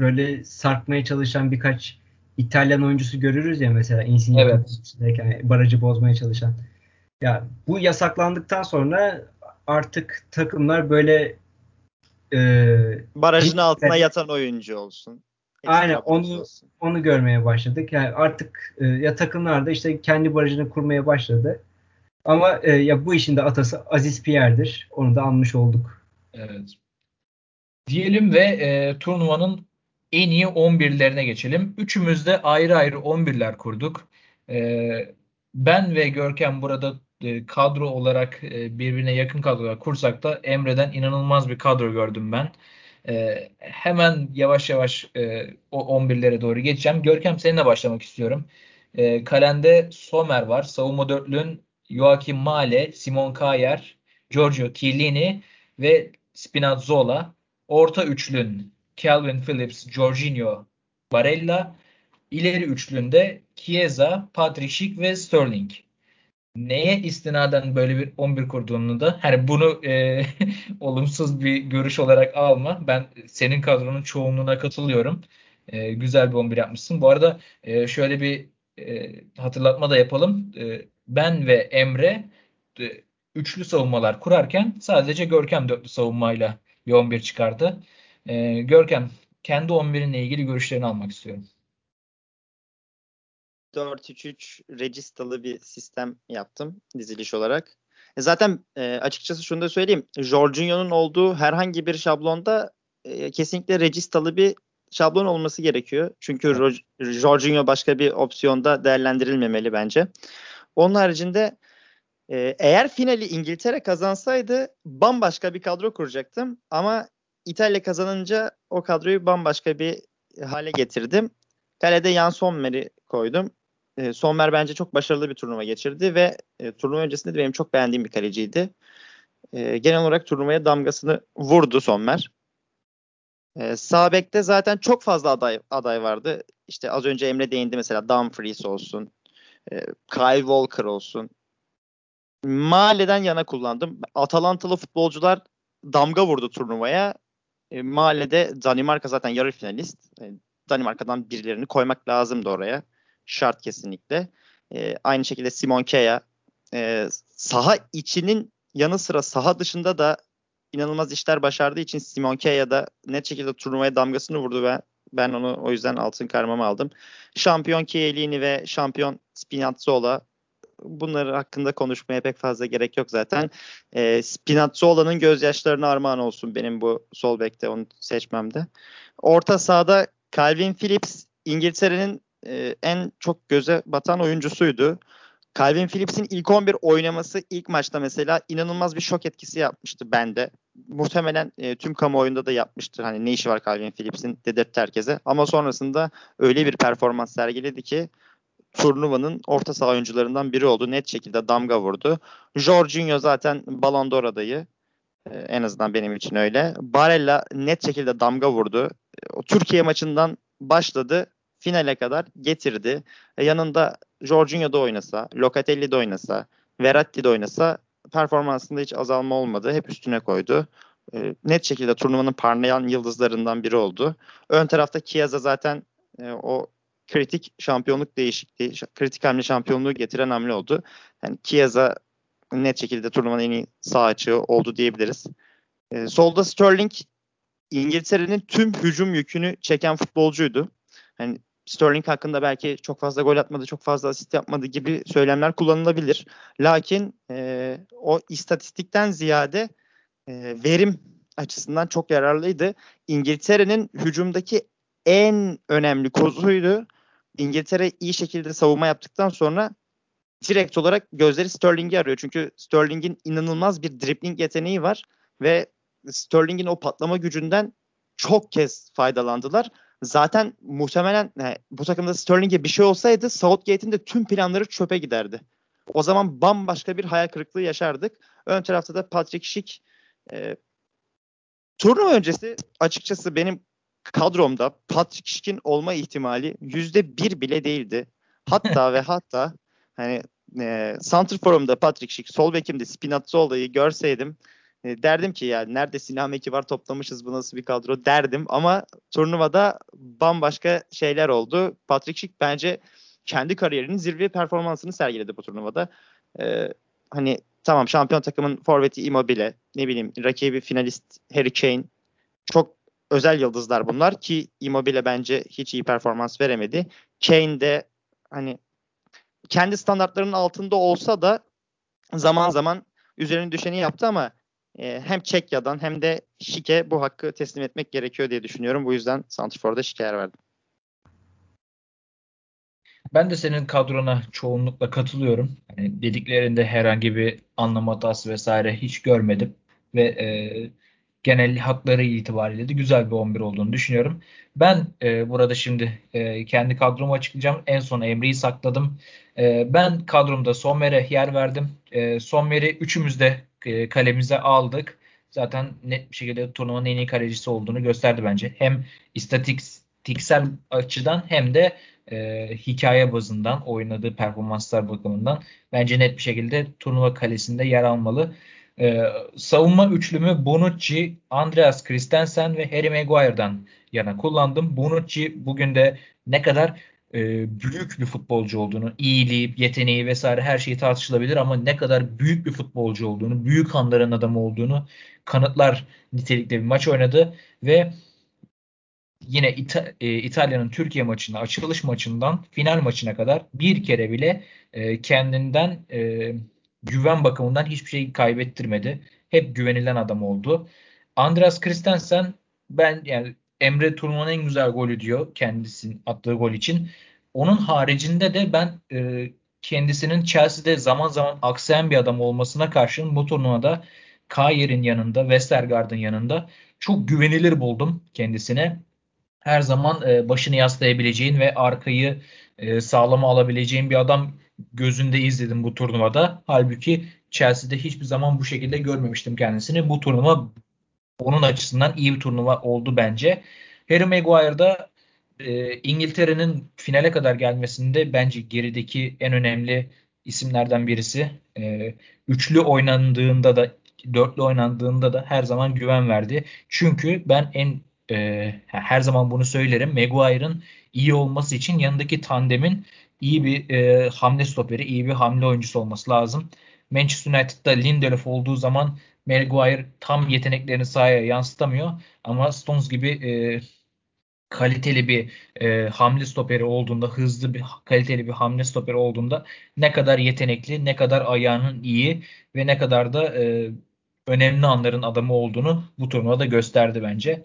böyle sarkmaya çalışan birkaç İtalyan oyuncusu görürüz ya mesela Insigne evet. yani barajı bozmaya çalışan. Ya bu yasaklandıktan sonra artık takımlar böyle e, barajın altına yatan oyuncu olsun. Aynen onu olsun. onu görmeye başladık. Yani artık e, ya takımlar da işte kendi barajını kurmaya başladı. Ama e, ya bu işin de atası Aziz Pierre'dir. Onu da anmış olduk. Evet. Diyelim ve e, turnuvanın en iyi 11'lerine geçelim. Üçümüz de ayrı ayrı 11'ler kurduk. E, ben ve Görkem burada e, kadro olarak e, birbirine yakın kadrolar kursak da Emre'den inanılmaz bir kadro gördüm ben. E, hemen yavaş yavaş o 11'lere doğru geçeceğim. Görkem seninle başlamak istiyorum. Kalende Somer var. Savunma dörtlüğün Joachim Male, Simon Kayer, Giorgio Chiellini ve Spinazzola. Orta üçlün Calvin Phillips, Jorginho, Barella. İleri üçlünde Chiesa, Patrick Schick ve Sterling. Neye istinaden böyle bir 11 kurduğunu da hani bunu e, olumsuz bir görüş olarak alma. Ben senin kadronun çoğunluğuna katılıyorum. E, güzel bir 11 yapmışsın. Bu arada e, şöyle bir e, hatırlatma da yapalım. E, ben ve Emre e, üçlü savunmalar kurarken sadece Görkem dörtlü savunmayla bir 11 çıkardı. E, Görkem kendi 11'inle ilgili görüşlerini almak istiyorum. 4-3-3 registalı bir sistem yaptım diziliş olarak. E zaten e, açıkçası şunu da söyleyeyim. Jorginho'nun olduğu herhangi bir şablonda e, kesinlikle registalı bir şablon olması gerekiyor. Çünkü evet. Jorginho başka bir opsiyonda değerlendirilmemeli bence. Onun haricinde e, eğer finali İngiltere kazansaydı bambaşka bir kadro kuracaktım. Ama İtalya kazanınca o kadroyu bambaşka bir hale getirdim. Kalede Jan Sommer'i koydum. E, Sommer bence çok başarılı bir turnuva geçirdi ve e, turnuva öncesinde de benim çok beğendiğim bir kaleciydi. e, genel olarak turnuvaya damgasını vurdu Sommer. E, sağ bekte zaten çok fazla aday aday vardı. İşte az önce Emre değindi mesela Dumfries olsun, e, Kyle Walker olsun. Mahalleden yana kullandım. Atalantalı futbolcular damga vurdu turnuvaya. E, mahallede Danimarka zaten yarı finalist. E, Danimarka'dan birilerini koymak lazımdı oraya. Şart kesinlikle. E, aynı şekilde Simon Kea e, saha içinin yanı sıra saha dışında da inanılmaz işler başardığı için Simon Kea da net şekilde turnuvaya damgasını vurdu ve ben onu o yüzden altın karmamı aldım. Şampiyon Chiellini ve şampiyon Spinazzola bunları hakkında konuşmaya pek fazla gerek yok zaten. E, Spinazzola'nın gözyaşlarına armağan olsun benim bu sol bekte onu seçmemde. Orta sahada Calvin Phillips İngiltere'nin e, en çok göze batan oyuncusuydu. Calvin Phillips'in ilk 11 oynaması ilk maçta mesela inanılmaz bir şok etkisi yapmıştı bende. Muhtemelen e, tüm kamuoyunda da yapmıştır. Hani ne işi var Calvin Phillips'in dedirtti herkese. Ama sonrasında öyle bir performans sergiledi ki turnuvanın orta saha oyuncularından biri oldu. Net şekilde damga vurdu. Jorginho zaten Ballon d'Or adayı. Ee, en azından benim için öyle. Barella net şekilde damga vurdu. O Türkiye maçından başladı. Finale kadar getirdi. E, yanında Jorginho da oynasa, Locatelli de oynasa, Verratti de oynasa performansında hiç azalma olmadı. Hep üstüne koydu. E, net şekilde turnuvanın parlayan yıldızlarından biri oldu. Ön tarafta Chiesa zaten e, o kritik şampiyonluk değişikliği, kritik hamle şampiyonluğu getiren hamle oldu. Yani Chiesa net şekilde turnuvanın en iyi sağ açığı oldu diyebiliriz. Solda Sterling İngiltere'nin tüm hücum yükünü çeken futbolcuydu. Hani Sterling hakkında belki çok fazla gol atmadı, çok fazla asist yapmadı gibi söylemler kullanılabilir. Lakin e, o istatistikten ziyade e, verim açısından çok yararlıydı. İngiltere'nin hücumdaki en önemli kozuydu. İngiltere iyi şekilde savunma yaptıktan sonra direkt olarak gözleri Sterling'i arıyor. Çünkü Sterling'in inanılmaz bir dribbling yeteneği var ve Sterling'in o patlama gücünden çok kez faydalandılar. Zaten muhtemelen yani bu takımda Sterling'e bir şey olsaydı Southgate'in de tüm planları çöpe giderdi. O zaman bambaşka bir hayal kırıklığı yaşardık. Ön tarafta da Patrick Schick e, turnuva öncesi açıkçası benim kadromda Patrick Schick'in olma ihtimali yüzde bir bile değildi. Hatta ve hatta hani e, Santrforum'da Patrick Schick, sol bekimde Spinazzola'yı görseydim e, derdim ki yani nerede Sinan Meki var toplamışız bu nasıl bir kadro derdim ama turnuvada bambaşka şeyler oldu. Patrick Schick bence kendi kariyerinin zirve performansını sergiledi bu turnuvada. E, hani tamam şampiyon takımın forveti Immobile, ne bileyim rakibi finalist Harry Kane çok özel yıldızlar bunlar ki Immobile bence hiç iyi performans veremedi. Kane de hani kendi standartlarının altında olsa da zaman zaman üzerine düşeni yaptı ama e, hem Çekya'dan hem de Şike bu hakkı teslim etmek gerekiyor diye düşünüyorum. Bu yüzden Santrfor'da Şike'ye verdim. Ben de senin kadrona çoğunlukla katılıyorum. Yani dediklerinde herhangi bir anlam hatası vesaire hiç görmedim. Ve e, genel hakları itibariyle de güzel bir 11 olduğunu düşünüyorum. Ben e, burada şimdi e, kendi kadromu açıklayacağım. En son Emre'yi sakladım. E, ben kadromda Sommer'e yer verdim. E, Sommer'i üçümüz de e, kalemize aldık. Zaten net bir şekilde turnuvanın en iyi kalecisi olduğunu gösterdi bence. Hem istatistiksel açıdan hem de e, hikaye bazından oynadığı performanslar bakımından bence net bir şekilde turnuva kalesinde yer almalı. Ee, savunma üçlümü Bonucci, Andreas Christensen ve Harry Maguire'dan yana kullandım. Bonucci bugün de ne kadar e, büyük bir futbolcu olduğunu, iyiliği, yeteneği vesaire her şeyi tartışılabilir ama ne kadar büyük bir futbolcu olduğunu, büyük anların adamı olduğunu kanıtlar nitelikte bir maç oynadı ve yine İta- e, İtalya'nın Türkiye maçında açılış maçından final maçına kadar bir kere bile e, kendinden e, güven bakımından hiçbir şey kaybettirmedi. Hep güvenilen adam oldu. Andreas Christensen ben yani Emre turnuvanın en güzel golü diyor kendisinin attığı gol için. Onun haricinde de ben e, kendisinin Chelsea'de zaman zaman aksayan bir adam olmasına karşın bu turnuvada Kayer'in yanında, Westergaard'ın yanında çok güvenilir buldum kendisine. Her zaman e, başını yaslayabileceğin ve arkayı e, sağlama alabileceğin bir adam gözünde izledim bu turnuvada. Halbuki Chelsea'de hiçbir zaman bu şekilde görmemiştim kendisini. Bu turnuva onun açısından iyi bir turnuva oldu bence. Harry Maguire da e, İngiltere'nin finale kadar gelmesinde bence gerideki en önemli isimlerden birisi. E, üçlü oynandığında da dörtlü oynandığında da her zaman güven verdi. Çünkü ben en e, her zaman bunu söylerim. Maguire'ın iyi olması için yanındaki tandemin iyi bir e, hamle stoperi, iyi bir hamle oyuncusu olması lazım. Manchester United'da Lindelöf olduğu zaman Maguire tam yeteneklerini sahaya yansıtamıyor ama Stones gibi e, kaliteli bir e, hamle stoperi olduğunda, hızlı bir kaliteli bir hamle stoperi olduğunda ne kadar yetenekli, ne kadar ayağının iyi ve ne kadar da e, önemli anların adamı olduğunu bu turnuvada gösterdi bence.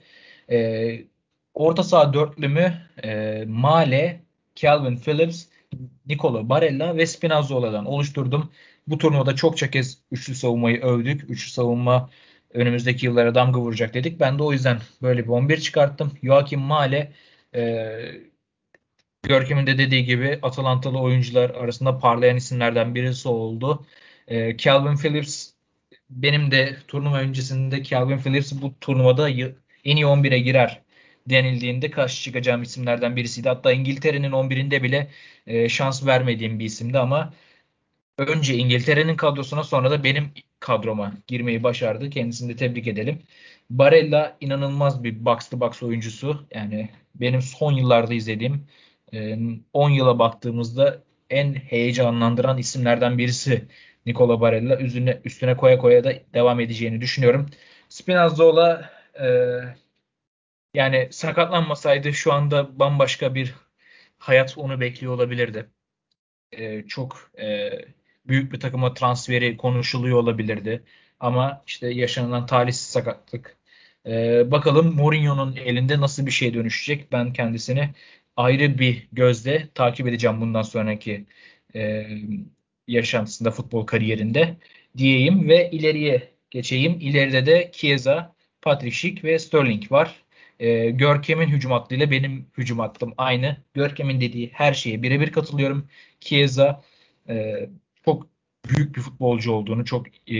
E, orta saha dörtlümü e, Male, Calvin Phillips, Nicolo Barella ve Spinazzola'dan oluşturdum. Bu turnuvada çokça kez üçlü savunmayı övdük. Üçlü savunma önümüzdeki yıllara damga vuracak dedik. Ben de o yüzden böyle bir 11 çıkarttım. Joachim Male e, Görkem'in de dediği gibi Atalantalı oyuncular arasında parlayan isimlerden birisi oldu. E, Calvin Phillips benim de turnuva öncesinde Calvin Phillips bu turnuvada en iyi 11'e girer denildiğinde karşı çıkacağım isimlerden birisiydi. Hatta İngiltere'nin 11'inde bile e, şans vermediğim bir isimdi ama önce İngiltere'nin kadrosuna sonra da benim kadroma girmeyi başardı. Kendisini de tebrik edelim. Barella inanılmaz bir box to box oyuncusu. Yani benim son yıllarda izlediğim 10 yıla baktığımızda en heyecanlandıran isimlerden birisi Nicola Barella. Üstüne, üstüne koya koya da devam edeceğini düşünüyorum. Spinazzola e, yani sakatlanmasaydı şu anda bambaşka bir hayat onu bekliyor olabilirdi. E, çok e, büyük bir takıma transferi konuşuluyor olabilirdi. Ama işte yaşanılan talihsiz sakatlık. Ee, bakalım Mourinho'nun elinde nasıl bir şey dönüşecek. Ben kendisini ayrı bir gözle takip edeceğim bundan sonraki e, yaşantısında, futbol kariyerinde diyeyim ve ileriye geçeyim. İleride de Chiesa, Patrick Schick ve Sterling var. E, Görkem'in hücum hattıyla benim hücum hattım aynı. Görkem'in dediği her şeye birebir katılıyorum. Chiesa e, çok büyük bir futbolcu olduğunu, çok e,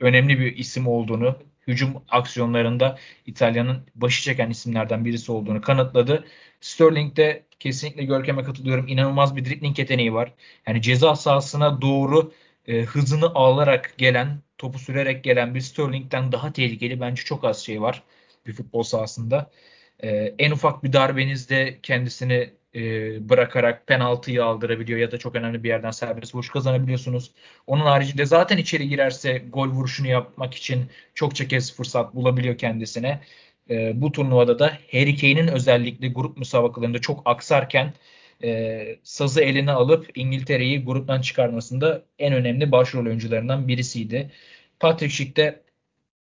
önemli bir isim olduğunu, hücum aksiyonlarında İtalya'nın başı çeken isimlerden birisi olduğunu kanıtladı. Sterling de kesinlikle Görkem'e katılıyorum. İnanılmaz bir dribbling yeteneği var. Yani ceza sahasına doğru e, hızını alarak gelen, topu sürerek gelen bir Sterling'den daha tehlikeli bence çok az şey var bir futbol sahasında. E, en ufak bir darbenizde kendisini e, bırakarak penaltıyı aldırabiliyor ya da çok önemli bir yerden serbest vuruş kazanabiliyorsunuz. Onun haricinde zaten içeri girerse gol vuruşunu yapmak için çokça kez fırsat bulabiliyor kendisine. E, bu turnuvada da Harry Kane'in özellikle grup müsabakalarında çok aksarken e, sazı eline alıp İngiltere'yi gruptan çıkarmasında en önemli başrol oyuncularından birisiydi. Patrick Schick de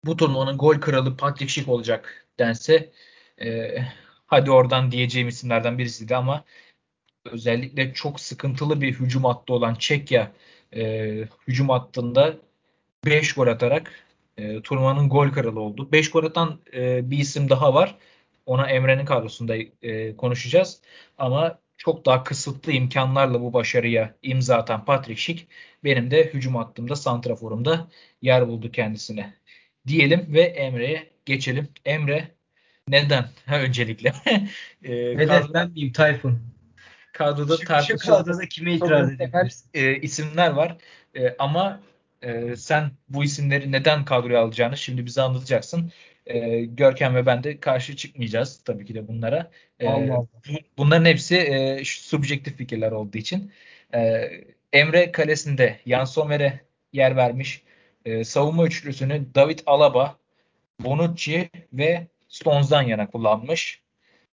bu turnuvanın gol kralı Patrick Schick olacak dense e, hadi oradan diyeceğim isimlerden birisiydi ama özellikle çok sıkıntılı bir hücum hattı olan Çekya e, hücum hattında 5 gol atarak e, turnuvanın gol kralı oldu. 5 gol atan e, bir isim daha var. Ona Emre'nin kadrosunda e, konuşacağız. Ama çok daha kısıtlı imkanlarla bu başarıya imza atan Patrick Schick benim de hücum hattımda, santraforumda yer buldu kendisine. Diyelim ve Emre'ye geçelim. Emre neden? Ha, öncelikle. e, Neden ben miyim Tayfun? Kadroda şu, şu kadroda kime itiraz edebilirsin? E, isimler var. E, ama e, sen bu isimleri neden kadroya alacağını şimdi bize anlatacaksın. E, Görkem ve ben de karşı çıkmayacağız tabii ki de bunlara. E, Allah Allah. Bunların hepsi e, subjektif fikirler olduğu için. E, Emre kalesinde Jan Sommer'e yer vermiş. E, savunma üçlüsünü David Alaba, Bonucci ve Stones'dan yana kullanmış.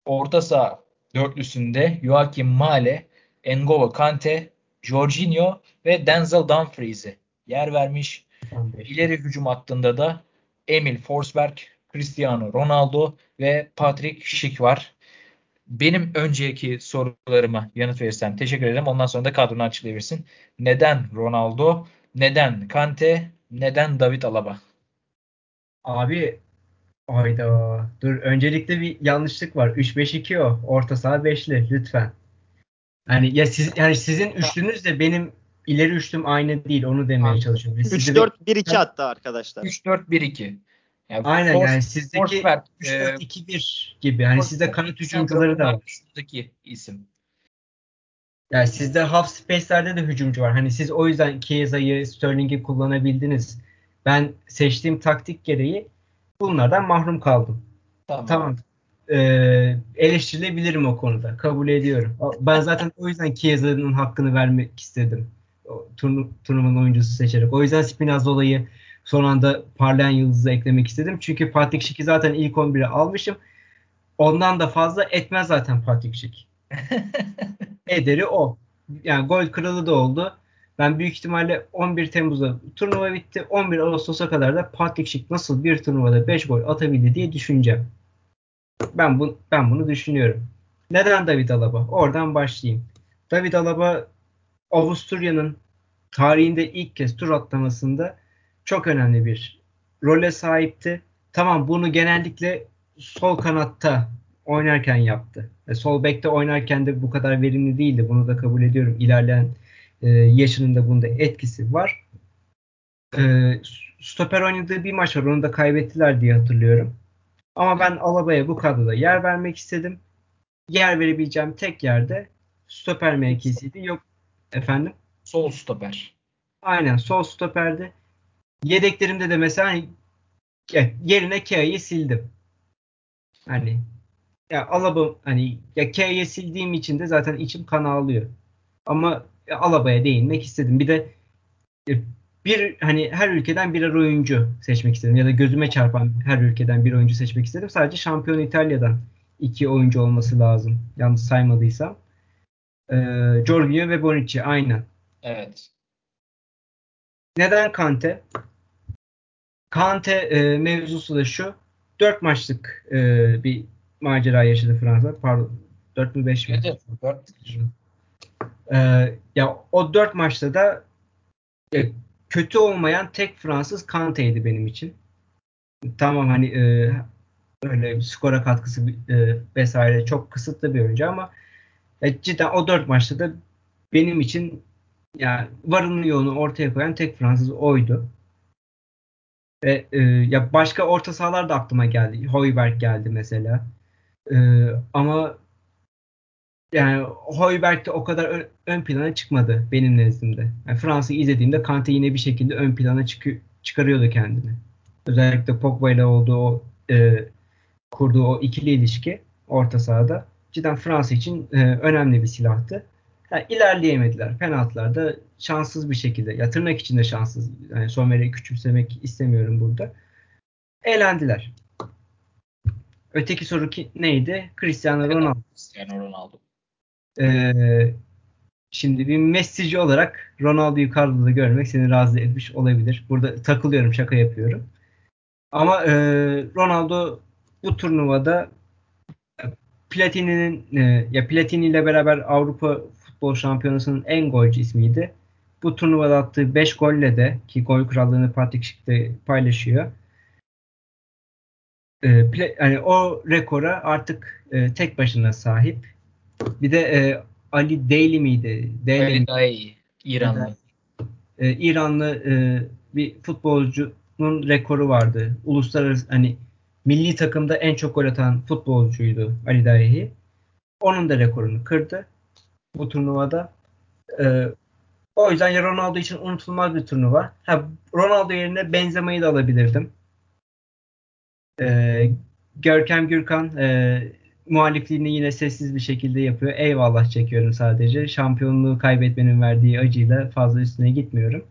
Orta saha dörtlüsünde Joachim Male, N'Golo Kante, Jorginho ve Denzel Dumfries'e yer vermiş. 15. İleri hücum hattında da Emil Forsberg, Cristiano Ronaldo ve Patrick Schick var. Benim önceki sorularıma yanıt verirsen teşekkür ederim. Ondan sonra da kadronu açıklayabilirsin. Neden Ronaldo? Neden Kante? Neden David Alaba? Abi Ayda. Dur öncelikle bir yanlışlık var. 3-5-2 o. Orta saha 5'li lütfen. Yani ya siz yani sizin üçlünüz de benim ileri üçlüm aynı değil. Onu demeye çalışıyorum. 3-4-1-2 hatta arkadaşlar. 3-4-1-2. Yani Aynen force, yani sizdeki 3-4-2-1 gibi. Hani sizde kanat hücumcuları da var. Üstteki isim. Yani sizde half space'lerde de hücumcu var. Hani siz o yüzden Chiesa'yı, Sterling'i kullanabildiniz. Ben seçtiğim taktik gereği bunlardan mahrum kaldım. Tamam. tamam. Ee, eleştirilebilirim o konuda. Kabul ediyorum. Ben zaten o yüzden Chiesa'nın hakkını vermek istedim. Turnu, turnuvanın oyuncusu seçerek. O yüzden Spinazzola'yı son anda parlayan yıldızı eklemek istedim. Çünkü Patrick Schick'i zaten ilk 11'e almışım. Ondan da fazla etmez zaten Patrick Schick. Ederi o. Yani gol kralı da oldu. Ben büyük ihtimalle 11 Temmuz'da turnuva bitti. 11 Ağustos'a kadar da Patrick Schick nasıl bir turnuvada 5 gol atabildi diye düşüneceğim. Ben bu ben bunu düşünüyorum. Neden David Alaba? Oradan başlayayım. David Alaba Avusturya'nın tarihinde ilk kez tur atlamasında çok önemli bir role sahipti. Tamam bunu genellikle sol kanatta oynarken yaptı. E, sol bekte oynarken de bu kadar verimli değildi. Bunu da kabul ediyorum. İlerleyen e, yaşının da bunda etkisi var. E, stoper oynadığı bir maç var. Onu da kaybettiler diye hatırlıyorum. Ama ben Alaba'ya bu kadroda yer vermek istedim. Yer verebileceğim tek yerde stoper mevkisiydi. Yok efendim. Sol stoper. Aynen sol stoperdi. Yedeklerimde de mesela yerine Kea'yı sildim. Hani ya Alaba hani ya Kea'yı sildiğim için de zaten içim kan ağlıyor. Ama Alaba'ya değinmek istedim. Bir de e, bir hani her ülkeden birer oyuncu seçmek istedim ya da gözüme çarpan her ülkeden bir oyuncu seçmek istedim. Sadece şampiyon İtalya'dan iki oyuncu olması lazım. Yalnız saymadıysam. Ee, Jorginho ve Bonucci aynen. Evet. Neden Kante? Kante e, mevzusu da şu. Dört maçlık e, bir macera yaşadı Fransa. Pardon. Dört mü beş mi? Evet, dört. E, ya o dört maçta da e, kötü olmayan tek Fransız Kante'ydi benim için. Tamam hani e, öyle skora katkısı e, vesaire çok kısıtlı bir oyuncu ama e, cidden o dört maçta da benim için yani varını yoğunu ortaya koyan tek Fransız oydu. Ve e, ya başka orta sahalar da aklıma geldi. Hoiberg geldi mesela. E, ama yani Hoiberg de o kadar ön, ön plana çıkmadı benim nezdimde. Yani Fransa'yı izlediğimde Kante yine bir şekilde ön plana çıkı, çıkarıyordu kendini. Özellikle Pogba ile olduğu o e, kurduğu o ikili ilişki orta sahada cidden Fransa için e, önemli bir silahtı. Yani ilerleyemediler. Penaltılarda şanssız bir şekilde. Ya tırnak içinde şanssız. Yani Sommer'i küçümsemek istemiyorum burada. Eğlendiler. Öteki soru ki, neydi? Cristiano Ronaldo. Cristiano Ronaldo. Ee, şimdi bir Messi'ci olarak Ronaldo'yu kadroda görmek seni razı etmiş olabilir. Burada takılıyorum, şaka yapıyorum. Ama e, Ronaldo bu turnuvada Platini'nin e, ya Platini ile beraber Avrupa Futbol Şampiyonası'nın en golcü ismiydi. Bu turnuvada attığı 5 golle de ki gol krallığını Patrick Schick de paylaşıyor. E, play, yani o rekora artık e, tek başına sahip. Bir de e, Ali Daly miydi? Daly Ali İranlı. E, İranlı e, bir futbolcunun rekoru vardı. Uluslararası hani milli takımda en çok gol atan futbolcuydu Ali Dahi. Onun da rekorunu kırdı bu turnuvada. E, o yüzden ya Ronaldo için unutulmaz bir turnuva. Ha, Ronaldo yerine Benzema'yı da alabilirdim. E, Görkem Gürkan e, muhalifliğini yine sessiz bir şekilde yapıyor. Eyvallah çekiyorum sadece. Şampiyonluğu kaybetmenin verdiği acıyla fazla üstüne gitmiyorum.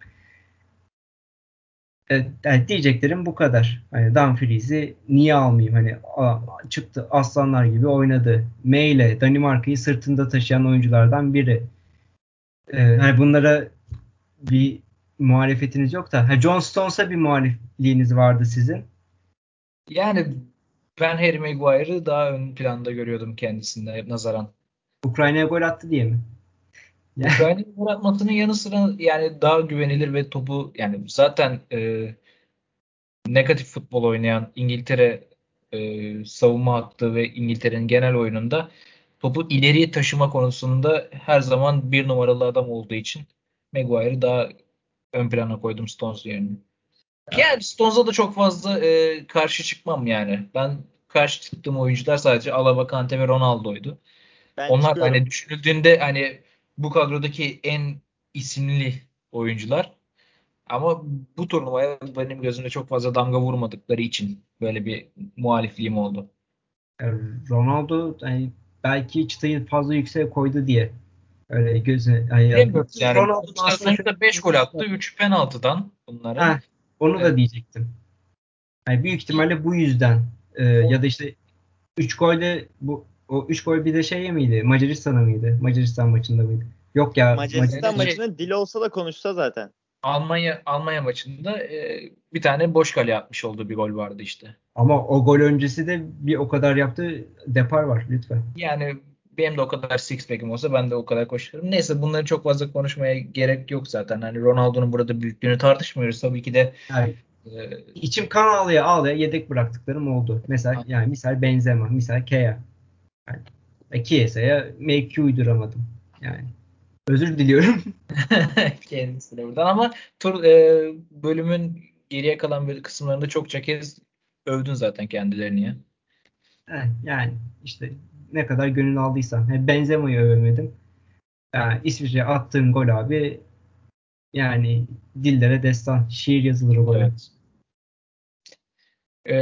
Evet, yani diyeceklerim bu kadar. Hani Dumfries'i niye almayayım? Hani çıktı aslanlar gibi oynadı. Meyle Danimarka'yı sırtında taşıyan oyunculardan biri. Ee, hani bunlara bir muhalefetiniz yok da. Ha, John Stones'a bir muhalifliğiniz vardı sizin. Yani ben Harry Maguire'ı daha ön planda görüyordum kendisinde nazaran. Ukrayna'ya gol attı diye mi? Ukrayna'ya gol atmasının yanı sıra yani daha güvenilir ve topu yani zaten e, negatif futbol oynayan İngiltere e, savunma hattı ve İngiltere'nin genel oyununda topu ileriye taşıma konusunda her zaman bir numaralı adam olduğu için Maguire'ı daha ön plana koydum Stones yerine. Yani Stones'a da çok fazla e, karşı çıkmam yani. Ben karşı çıktığım oyuncular sadece Alaba, Kante ve Ronaldo'ydu. Ben Onlar çıkıyorum. hani düşünüldüğünde hani bu kadrodaki en isimli oyuncular. Ama bu turnuvaya benim gözümde çok fazla damga vurmadıkları için böyle bir muhalifliğim oldu. Ronaldo yani belki çıtayı fazla yüksek koydu diye öyle gözü yani, yani Ronaldo'dan sonuçta 5 gol attı. 3 penaltıdan bunları. Heh, onu evet. da diyecektim. Yani büyük ihtimalle bu yüzden e, ya da işte 3 golde bu o 3 gol bir de şey miydi? Macaristan'a mıydı? Macaristan maçında mıydı? Yok ya. Macaristan maçının şey, dili olsa da konuşsa zaten. Almanya Almanya maçında e, bir tane boş kale atmış olduğu bir gol vardı işte. Ama o gol öncesi de bir o kadar yaptı depar var lütfen. Yani benim de o kadar six pack'im olsa ben de o kadar koşarım. Neyse bunları çok fazla konuşmaya gerek yok zaten. Hani Ronaldo'nun burada büyüklüğünü tartışmıyoruz. Tabii ki de yani, e, içim kan ağlaya ağlaya yedek bıraktıklarım oldu. Mesela yani misal Benzema, misal Kea. Yani, e, Kiesa'ya mevki uyduramadım. Yani özür diliyorum. Kendisine buradan ama tur e, bölümün geriye kalan kısımlarında çokça kez övdün zaten kendilerini ya. Yani işte ne kadar gönül aldıysam. Benzema'yı övemedim. Yani İsviçre attığım gol abi yani dillere destan. Şiir yazılır o gol. Evet. Ee,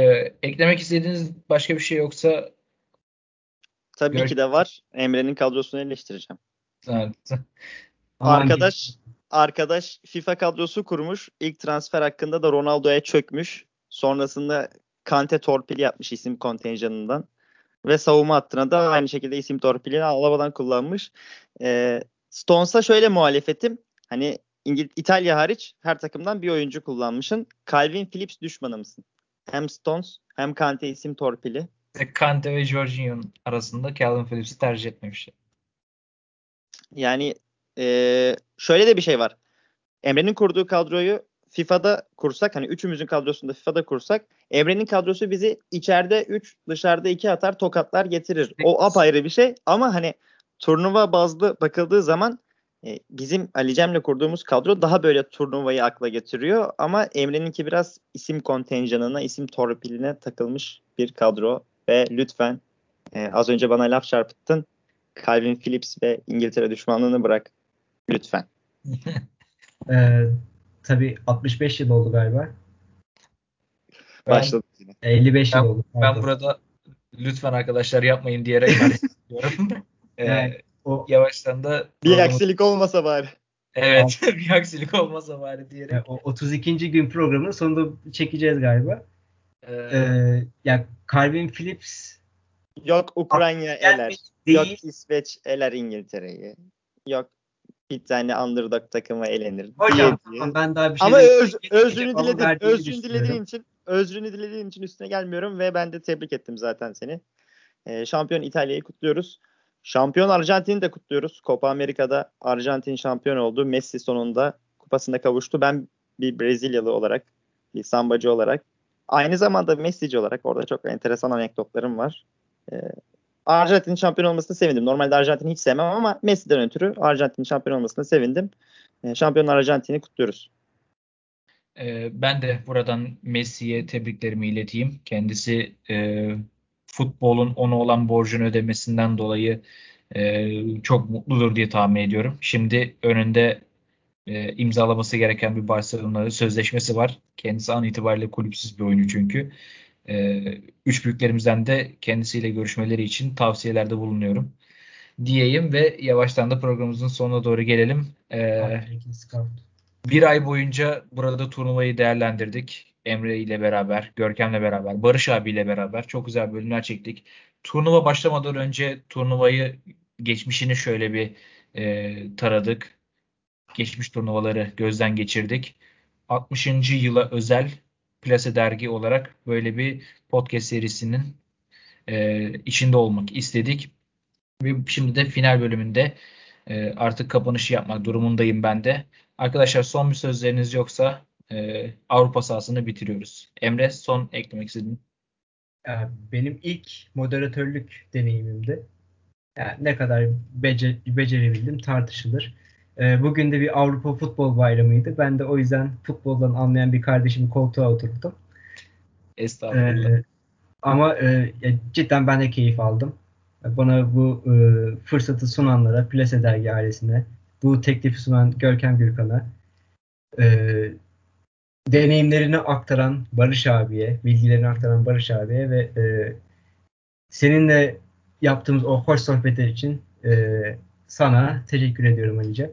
eklemek istediğiniz başka bir şey yoksa Tabii Gör- ki de var. Emre'nin kadrosunu eleştireceğim. Evet. arkadaş arkadaş FIFA kadrosu kurmuş. İlk transfer hakkında da Ronaldo'ya çökmüş. Sonrasında Kante torpil yapmış isim kontenjanından. Ve savunma hattına da aynı şekilde isim torpilini Alaba'dan kullanmış. E, Stones'a şöyle muhalefetim. Hani İngil İtalya hariç her takımdan bir oyuncu kullanmışsın. Calvin Phillips düşmanı mısın? Hem Stones hem Kante isim torpili. Kante ve Jorginho'nun arasında Calvin Phillips'i tercih etmemişler. Yani e, şöyle de bir şey var. Emre'nin kurduğu kadroyu FIFA'da kursak hani üçümüzün kadrosunda FIFA'da kursak Emre'nin kadrosu bizi içeride 3 dışarıda 2 atar tokatlar getirir. O apayrı bir şey ama hani turnuva bazlı bakıldığı zaman e, bizim Ali Cem'le kurduğumuz kadro daha böyle turnuvayı akla getiriyor ama Emre'ninki biraz isim kontenjanına, isim torpiline takılmış bir kadro ve lütfen e, az önce bana laf çarpıttın. Calvin Phillips ve İngiltere düşmanlığını bırak. Lütfen. ee, tabii 65 yıl oldu galiba. Başladı yine. 55 yıl oldu. Pardon. Ben burada lütfen arkadaşlar yapmayın diyerek diyorum. ee, yani, o, yavaştan da bir aksilik olmasa bari. Evet bir aksilik olmasa bari diyerek. Yani, o 32. gün programının sonunda çekeceğiz galiba. Ee, ee, ya Calvin Phillips yok Ukrayna eler. Değil. Yok İsveç eler İngiltere'yi. Yok bir tane underdog takıma elenir. Hocam diye, diye. ben daha bir şey Ama öz, özrünü diledim. Özrünü dilediğin için özrünü dilediğin için üstüne gelmiyorum ve ben de tebrik ettim zaten seni. Ee, şampiyon İtalya'yı kutluyoruz. Şampiyon Arjantin'i de kutluyoruz. Copa Amerika'da Arjantin şampiyon oldu. Messi sonunda kupasına kavuştu. Ben bir Brezilyalı olarak, bir sambacı olarak, aynı zamanda Messi'ci olarak orada çok enteresan anekdotlarım var. Ee, Arjantin şampiyon olmasına sevindim. Normalde Arjantin'i hiç sevmem ama Messi'den ötürü Arjantin şampiyon olmasına sevindim. Ee, şampiyon Arjantin'i kutluyoruz. Ee, ben de buradan Messi'ye tebriklerimi ileteyim. Kendisi e, futbolun ona olan borcunu ödemesinden dolayı e, çok mutludur diye tahmin ediyorum. Şimdi önünde e, imzalaması gereken bir Barcelona sözleşmesi var. Kendisi an itibariyle kulüpsüz bir oyuncu çünkü. E, üç büyüklerimizden de kendisiyle görüşmeleri için tavsiyelerde bulunuyorum. Diyeyim ve yavaştan da programımızın sonuna doğru gelelim. E, bir ay boyunca burada turnuvayı değerlendirdik. Emre ile beraber, Görkem'le beraber, Barış abiyle beraber çok güzel bölümler çektik. Turnuva başlamadan önce turnuvayı geçmişini şöyle bir e, taradık. Geçmiş turnuvaları gözden geçirdik. 60. yıla özel Plase Dergi olarak böyle bir podcast serisinin e, içinde olmak istedik. Ve şimdi de final bölümünde e, artık kapanışı yapmak durumundayım ben de. Arkadaşlar son bir sözleriniz yoksa e, Avrupa sahasını bitiriyoruz. Emre son eklemek istediğin. Benim ilk moderatörlük deneyimimdi. Yani ne kadar becer, becerebildim tartışılır. E, bugün de bir Avrupa Futbol Bayramı'ydı. Ben de o yüzden futboldan anlayan bir kardeşimi koltuğa oturttum. Estağfurullah. E, ama e, cidden ben de keyif aldım. Bana bu e, fırsatı sunanlara, Plase Dergi ailesine, bu teklifi sunan Görkem Gürkan'a, e, deneyimlerini aktaran Barış abiye, bilgilerini aktaran Barış abiye ve e, seninle yaptığımız o hoş sohbetler için e, sana teşekkür ediyorum Alice.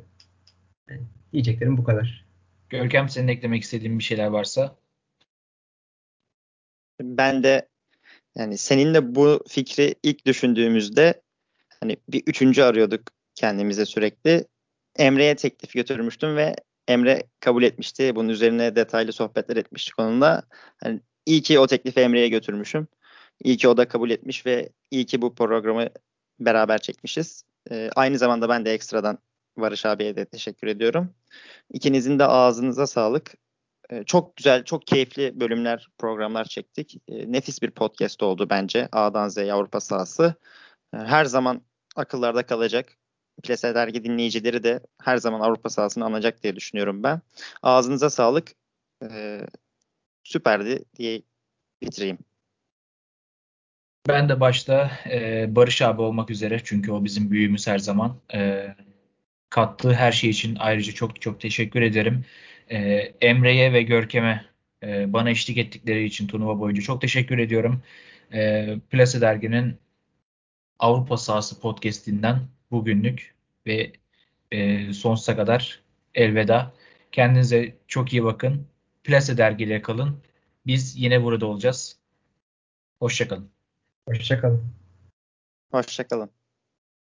Diyeceklerim bu kadar. Görkem senin eklemek istediğin bir şeyler varsa. Ben de yani seninle bu fikri ilk düşündüğümüzde hani bir üçüncü arıyorduk kendimize sürekli. Emre'ye teklif götürmüştüm ve Emre kabul etmişti. Bunun üzerine detaylı sohbetler etmiştik onunla. Yani iyi ki o teklifi Emre'ye götürmüşüm. İyi ki o da kabul etmiş ve iyi ki bu programı beraber çekmişiz. Ee, aynı zamanda ben de ekstradan Barış abiye de teşekkür ediyorum. İkinizin de ağzınıza sağlık. Ee, çok güzel, çok keyifli bölümler, programlar çektik. Ee, nefis bir podcast oldu bence. A'dan Z'ye Avrupa sahası. Ee, her zaman akıllarda kalacak. Plase dergi dinleyicileri de her zaman Avrupa sahasını anacak diye düşünüyorum ben. Ağzınıza sağlık. Ee, süperdi diye bitireyim. Ben de başta e, Barış abi olmak üzere çünkü o bizim büyüğümüz her zaman. E, kattığı her şey için ayrıca çok çok teşekkür ederim. E, Emre'ye ve Görkem'e e, bana eşlik ettikleri için turnuva boyunca çok teşekkür ediyorum. E, Plase Dergi'nin Avrupa Sahası podcastinden bugünlük ve e, sonsuza kadar elveda. Kendinize çok iyi bakın. Plase dergiyle kalın. Biz yine burada olacağız. Hoşçakalın. Hoşçakalın. Hoşçakalın.